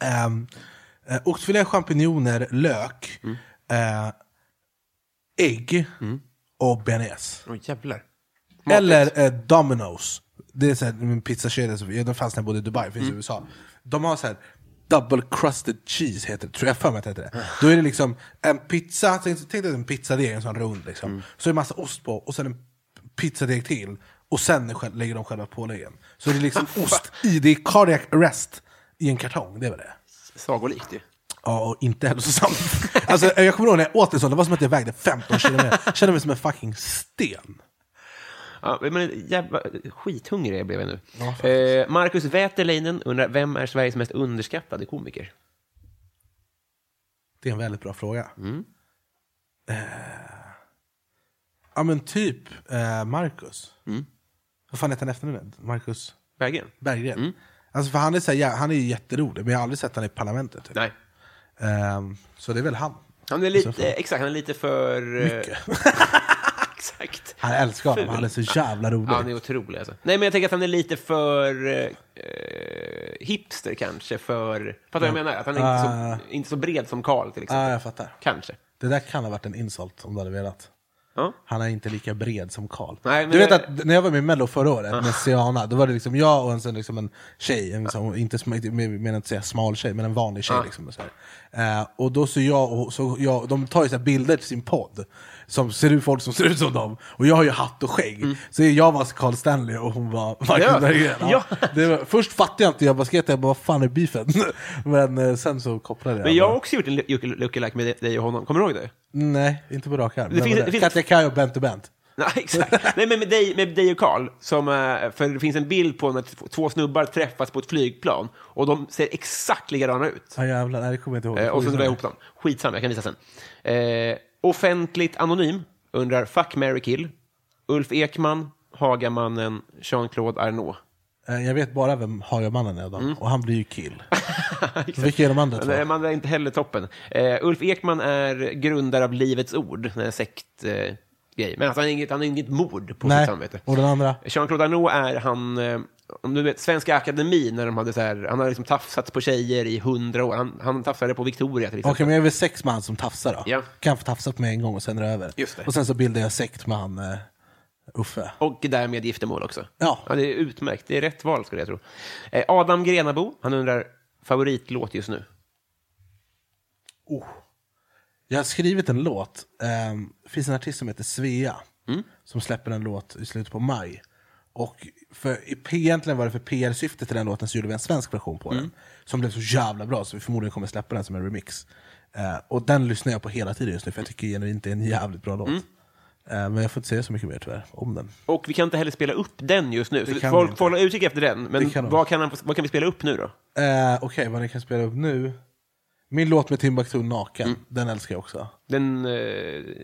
ehm, eh, oxfilé, champinjoner, lök, Mm. eh, ägg och bearnaise. Åh jävlar. Eller eh, Domino's. Det är så här, en pizzakedja, som- de fanns när jag bodde i Dubai, finns i USA. De har så här double crusted cheese, heter det, tror jag för mig att det heter det. Då är det liksom en pizza, tänk tänk dig en pizzadeg, en sån rund liksom. Så är det massa ost på, och sen en pizzadeg till. Och sen är själv- lägger de själva påläggen. Så det är liksom ost i, det är cardiac arrest i en kartong, det var det. Sagolikt ju. Ja, och inte hälsosamt. alltså, jag kommer ihåg när jag åt det så, det var som att jag vägde 15 kilometer. Jag kände mig som en fucking sten. Ja, men jävla, skithungrig jag blev jag nu. eh, Marcus Wäterleinen undrar, vem är Sveriges mest underskattade komiker? Det är en väldigt bra fråga. Eh, ja men typ eh, Marcus. Vad fan heter han efternamnet? Marcus Berggren? Berggren. Alltså för han är, så här, ja, han är ju jätterolig, men jag har aldrig sett han i parlamentet. Typ. Nej. Ehm, så det är väl han. Han är lite, exakt, han är lite för... eh, Mycket. exakt. Han älskar honom, han är så jävla rolig. Ja, han är otrolig alltså. Nej, men jag tänker att han är lite för eh, hipster kanske, för... Fattar du vad jag menar? Att han är inte, så, inte så bred som Karl till exempel. Ja, jag fattar. Kanske. Det där kan ha varit en insult om du hade velat. Ja. Han är inte lika bred som Karl. Nej, Du vet det- att när jag var med i Mello förra året med Siana, då var det liksom jag och en, liksom en tjej, en, liksom, inte med att säga smal tjej, men en vanlig tjej. Liksom, och, så. Eh, och då så jag, och, så jag, de tar ju så bilder till sin podd, som ser ut folk som ser ut som dem. Och jag har ju hatt och skägg, så jag var Carl Stanley och hon var Marcus Mm. Berggren. Ja. Ja. Det var, först fattade jag inte, jag bara skrev jag bara, vad fan är beefen? men eh, sen så kopplade jag. Men jag har också gjort en lookalike med dig och honom. Kommer du ihåg det? Nej, inte på rak arm. Det finns- det finns- Katja Kaj och Bente Bent. Nej, exakt. Nej, men med dig, med dig och Karl, som, eh, för det finns en bild på när två snubbar träffas på ett flygplan och de ser exakt likadana ut. Ja jävlar, nej det kommer jag inte ihåg. Eh, och så drar jag ihop dem. Skitsamma, jag kan visa sen. Eh, offentligt anonym undrar Fuck, Mary kill. Ulf Ekman, Hagamannen, Jean-Claude Arnault. Eh, Jag vet bara vem Hagamannen är då, Mm. och han blir ju kill. Vilka är de andra två? Nej, man är inte heller toppen. Eh, Ulf Ekman är grundare av Livets Ord, den här sekt... Grej. Men alltså, han har inget, han har inget mord på Nej, sitt samvete. och den andra? Jean-Claude Arnault är han, om du vet, Svenska Akademin, när de hade så här, han har liksom tafsat på tjejer i hundra år. Han, han tafsade på Victoria till Okej, exempel. men jag är väl sex man som tafsar då? Ja. Kan jag få tafsa på mig en gång och sen är det över? Just det. Och sen så bildar jag sekt med han eh, Uffe. Och därmed giftermål också. Ja. det är utmärkt. Det är rätt val, skulle jag tro. Eh, Adam Grenabo, han undrar, favoritlåt just nu? Oh. Jag har skrivit en låt, ehm, det finns en artist som heter Svea, Mm. som släpper en låt i slutet på maj. Och för, egentligen var det för PR-syftet till den låten så gjorde vi en svensk version på Mm. den. Som blev så jävla bra så vi förmodligen kommer släppa den som en remix. Eh, och den lyssnar jag på hela tiden just nu för jag tycker genuint det är en jävligt bra låt. Mm. Eh, men jag får inte säga så mycket mer tyvärr om den. Och vi kan inte heller spela upp den just nu. Det Så folk får hålla utkik efter den. Men kan vad kan, han, vad kan vi spela upp nu då? Eh, Okej, vad ni kan spela upp nu? Min låt med Timbuktu naken, Mm. den älskar jag också. Den, eh,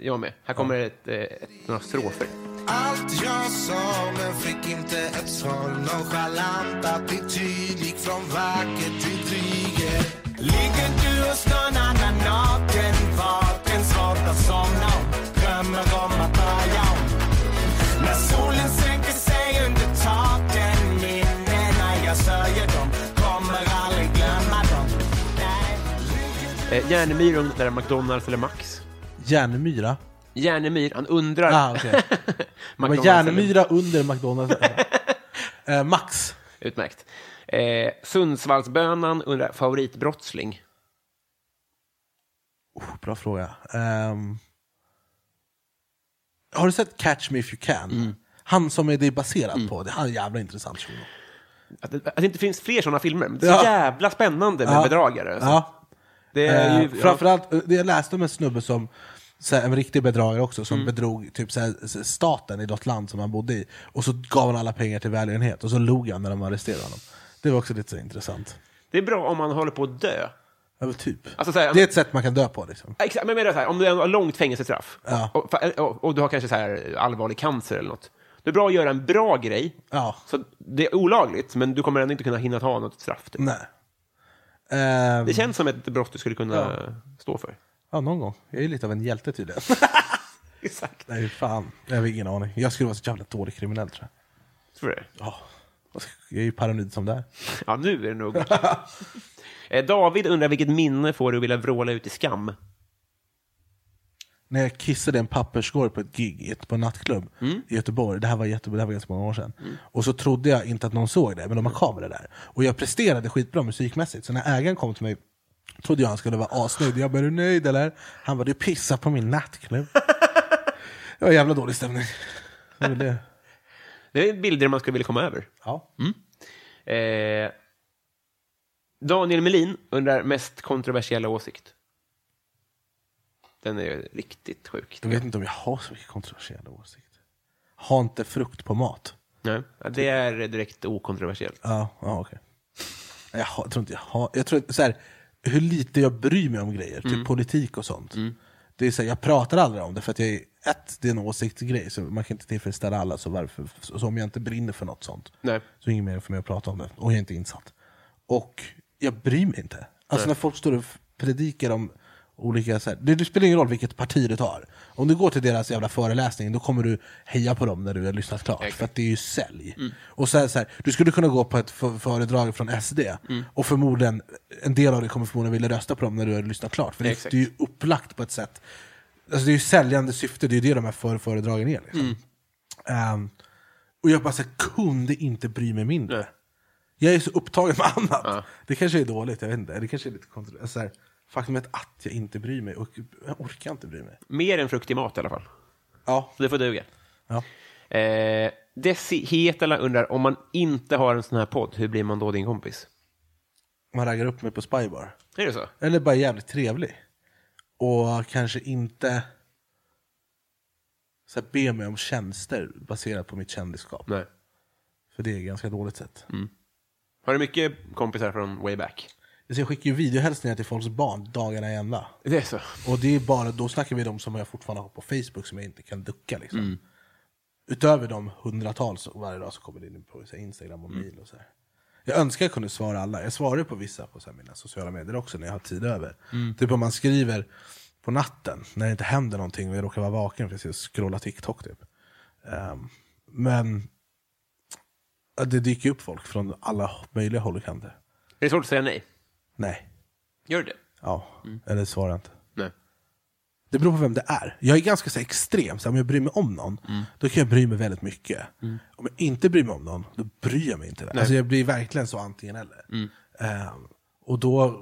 jag med. Här kommer ett, eh, ett, några strofer. Allt jag sa men fick inte ett svar Nonchalant attityd gick från vacker till dryger Ligger du och stönar när naken vaken Svårt att somna om, drömmer om att börja om När solen sänker sig under taken Minnena jag sörjer dem Eh, Järnemyr undrar McDonalds eller Max. Järnemyra? Järnemyr, han undrar... Ah, McDonald's Järnemyra under McDonalds. eh, Max. eller- Utmärkt. Eh, Sundsvallsbönan undrar favoritbrottsling. Oh, bra fråga. Ehm, har du sett Catch Me If You Can? Mm. Han som är det är baserat på, det är en jävla intressant shuno. Att att det inte finns fler sådana filmer. Det är Ja. så jävla spännande med Ja. bedragare. Alltså. Ja. Det är ju, Eh, framförallt, eh, jag läste om en snubbe som, här, en riktig bedragare också, Mm. som bedrog typ, så här, staten i något land som han bodde i. Och så gav han alla pengar till välgörenhet, och så log han när de arresterade honom. Det var också lite så intressant. det är bra om man håller på att dö. Ja, typ. Alltså, så här, det är ett sätt man kan dö på. Liksom. Exakt, men menar så här, om du har långt fängelsestraff Ja. och, och, och du har kanske så här allvarlig cancer eller något. Det är bra att göra en bra grej. Ja. Så det är olagligt, men du kommer ändå inte kunna hinna ta något straff. Typ. Nej. Ehm, Det känns som ett brott du skulle kunna stå för. Ja, någon gång. Jag är lite av en hjälte tydligen. Exakt. Nej, fan. Jag har ingen aning. Jag skulle vara så jävla dålig kriminell tror jag. Tror du det? Ja. Jag är ju paranoid som det är. Ja, nu är det nog. Eh, David undrar vilket minne får du vilja vråla ut i skam? När jag kissade en papperskorg på ett gig på en nattklubb i Göteborg. Det här var, jätte, det här var ganska många år sedan. Och så trodde jag inte att någon såg det, men de har kameror där. Och jag presterade skitbra musikmässigt, så när ägaren kom till mig trodde jag han skulle vara asnöjd. Jag bara, är du nöjd eller? Han bara, du pissar på min nattklubb. det var jävla dålig stämning. Det var det. Det är bilder man skulle vilja komma över. Ja. Eh, Daniel Melin undrar mest kontroversiella åsikt. Den är ju riktigt sjuk. Jag vet inte om jag har så mycket kontroversiella åsikter. Ha inte frukt på mat. Nej, det är direkt okontroversiellt. Ja, ja okej. Jag, har- jag tror inte jag har... Jag tror, så här, hur lite jag bryr mig om grejer, typ politik och sånt. Det är så här, jag pratar aldrig om det för att jag är, ett, det är en åsiktsgrej, så man kan inte tillfredsställa alla. Så, varför, så, om jag inte brinner för något sånt, Nej. så är det ingen mer för mig att prata om det. Och jag är inte insatt. Och jag bryr mig inte. Alltså när folk står och predikar om olika... Så här, det, det spelar ingen roll vilket parti du tar. Om du går till deras jävla föreläsning, då kommer du heja på dem när du har lyssnat klart. För att det är ju sälj. Och så här, så här, du skulle kunna gå på ett för, föredrag från SD, och förmodligen, en del av dig kommer förmodligen vilja rösta på dem när du har lyssnat klart. För det, Exakt. det är ju upplagt på ett sätt. Alltså det är ju säljande syfte, det är ju det de här för, föredragen är. Liksom. Ehm, och jag bara så kunde inte bry mig mindre. Nej. Jag är så upptagen med annat. Det kanske är dåligt, jag vet inte. Det kanske är lite kontro- så här, Faktumet att jag inte bryr mig, och jag orkar inte bry mig. Mer än frukt i mat i alla fall. Ja. Så det får duga. ja. Eh, Desi Hetala undrar, om man inte har en sån här podd, hur blir man då din kompis? Man raggar upp mig på Spybar. Är det så? Eller bara jävligt trevlig. Och kanske inte så här, be mig om tjänster baserat på mitt kändisskap. Nej. För det är ganska dåligt sätt. Har du mycket kompisar från way back? Så jag skickar ju videohälsningar till folks barn dagarna i ända. Det är så? Och det är bara, då snackar vi de som jag fortfarande har på Facebook som jag inte kan ducka. Liksom. Utöver de hundratals varje dag som kommer in på Instagram och mail och så här. Jag önskar jag kunde svara alla. Jag svarar på vissa på så mina sociala medier också när jag har tid över. Typ om man skriver på natten när det inte händer någonting och jag råkar vara vaken för att jag scrollar TikTok. Typ. Ehm, men det dyker upp folk från alla möjliga håll och kanter. Är det svårt att säga nej? Nej. Gör det? Ja, eller svarar inte. Nej. Det beror på vem det är. Jag är ganska så här, extrem, så här, om jag bryr mig om någon, då kan jag bry mig väldigt mycket. Om jag inte bryr mig om någon, då bryr jag mig inte. Alltså, jag blir verkligen så antingen eller. Ehm, och då,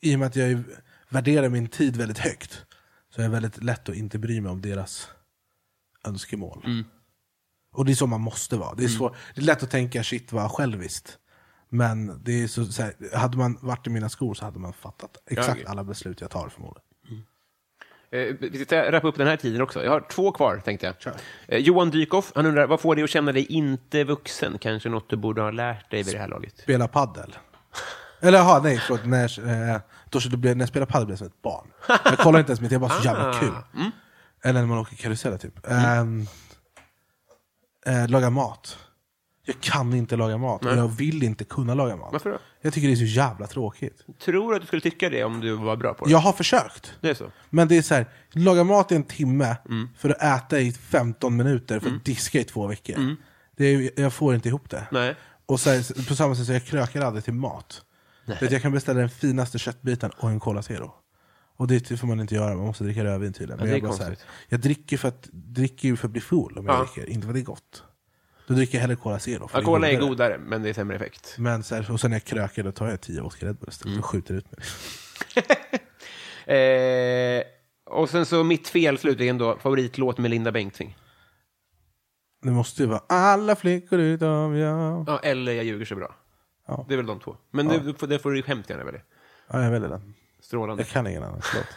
i och med att jag är- värderar min tid väldigt högt, så är det väldigt lätt att inte bry mig om deras önskemål. Och det är så man måste vara. Det är, svår, det är lätt att tänka shit vad själviskt. Men det är så, så här, hade man varit i mina skor så hade man fattat exakt alla beslut jag tar förmodligen. Eh, vi ska wrappa upp den här tiden också. Jag har två kvar, tänkte jag. Eh, Johan Dykhoff, han undrar, vad får dig att känna dig inte vuxen? Kanske något du borde ha lärt dig vid det här laget? Spela paddel. Eller jaha, nej förlåt. När, eh, då, blev, när jag spelade paddel blev jag som ett barn. Jag kollar inte ens mitt, det var så jävla kul. Eller när man åker karuseller typ. Ehm, eh, laga mat. Jag kan inte laga mat och jag vill inte kunna laga mat. Varför då? Jag tycker det är så jävla tråkigt. Tror du att du skulle tycka det om du var bra på det? Jag har försökt. Det är så? Men det är så här, laga mat i en timme för att äta i 15 minuter för att diska i två veckor. Det är, jag får inte ihop det. Nej. Och så här, på samma sätt så jag krökar aldrig till mat. Att jag kan beställa den finaste köttbiten och en Cola Zero. Och det får man inte göra, man måste dricka rödvin tydligen. Men är jag, bara här, jag dricker för att dricker ju för att bli full om jag Ja. dricker, inte för att det är gott. Då dricker jag hellre Cola Zero. för Ja, det cola är godare. men det är sämre effekt. Men så här, och sen när jag krökar då tar jag 10 vodka Red Bull istället Mm. och skjuter ut mig. Eh, och sen så mitt fel slutligen då, favoritlåt med Linda Bengtzing. Det måste ju vara alla flickor utom jag. Ja, eller Jag ljuger så bra. Ja. Det är väl de två. Men det, det får- det får du ju hemskt gärna välja. Ja, jag väljer den. Strålande. Jag kan ingen annan. Förlåt.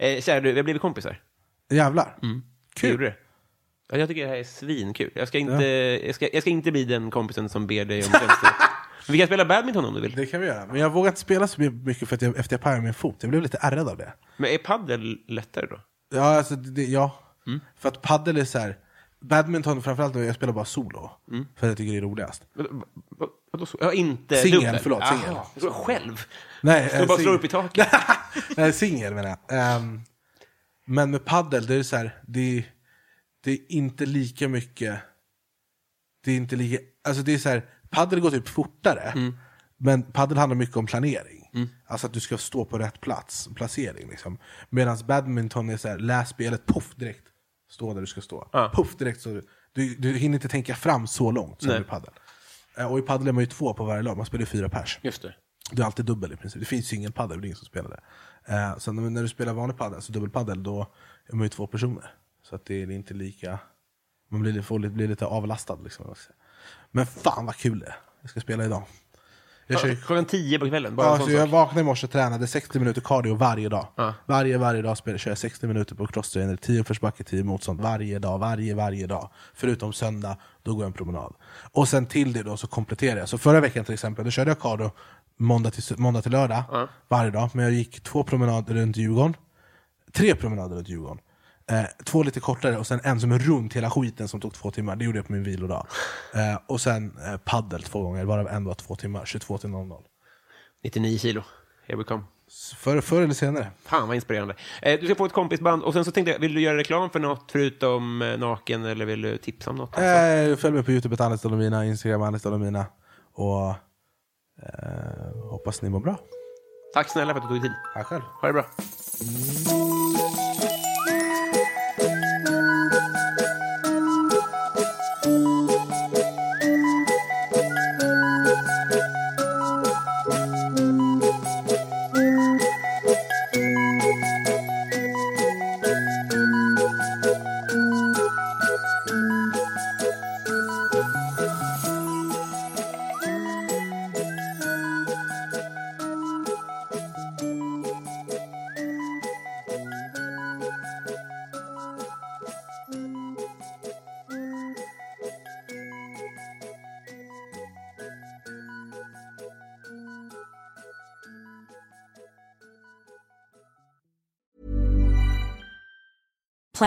Eh, kära du, vi har blivit kompisar. Jävlar. Vi Kul. gjorde det. Ja, jag tycker det här är svinkul. Jag ska, inte, jag, ska, jag ska inte bli den kompisen som ber dig om tjänster. Vi kan spela badminton om du vill. Det kan vi göra. Men jag vågar inte spela så mycket för att jag, efter jag pajade min fot. Jag blev lite ärrad av det. Men är paddel lättare då? Ja, alltså, det, ja. Mm. För att paddel är så här. Badminton framförallt, jag spelar bara solo. Mm. För jag tycker det är roligast. Vad- vad- Vadå så? Ja, inte Singel, dubbel. förlåt, singel. Jag tror själv. Nej, Du bara sing- slår upp i taket. Nej, singel menar jag. Ehm, men med paddel, det är så här, det, är- det är inte lika mycket... Det är inte lika... Alltså det är så här, paddel går typ fortare. Mm. Men paddel handlar mycket om planering. Alltså att du ska stå på rätt plats, placering. Liksom. Medan badminton är så här, läs spelet, poff direkt. Stå där du ska stå. Ja. Puff direkt. Så du, du hinner inte tänka fram så långt som Nej. i padel. Eh, Och i padel är man ju två på varje lag, man spelar ju fyra pers. Just det. Du är alltid dubbel i princip. Det finns singelpadel, det är ingen som spelar det. Eh, sen när- du spelar vanlig padel, så dubbelpadel, då är man ju två personer. Så att det är inte lika... Man blir, får, lite- blir lite avlastad. Liksom. Men fan vad kul det är. Jag ska spela idag. Jag kör, Klockan tio på kvällen? Bara ja, så jag vaknade i morse och tränade 60 minuter cardio varje dag. Ja. Varje, varje dag spelar, kör jag 60 minuter på crosstrainer, 10 uppförsbacke, 10 motstånd. Varje dag, varje, varje dag. Förutom söndag, då går jag en promenad. Och sen till det då så kompletterar jag. Så förra veckan till exempel, då körde jag cardio måndag till, måndag till lördag. Varje dag. Men jag gick två promenader runt Djurgården. Tre promenader runt Djurgården. Eh, två lite kortare och sen en som är runt hela skiten som tog två timmar. Det gjorde jag på min vilodag. Eh, och sen eh, paddel två gånger, varav en var två timmar. 22 till 00. 99 kilo. Here we come. Förr, förr eller senare. Fan vad inspirerande. Eh, du ska få ett kompisband och sen så tänkte jag, vill du göra reklam för något förutom eh, naken eller vill du tipsa om något? Alltså? Eh, följ mig på Youtube, ett Alice Dolomina, Instagram Alice Dolomina. Och eh, hoppas ni mår bra. Tack snälla för att du tog dig tid. Tack själv. Ha det bra.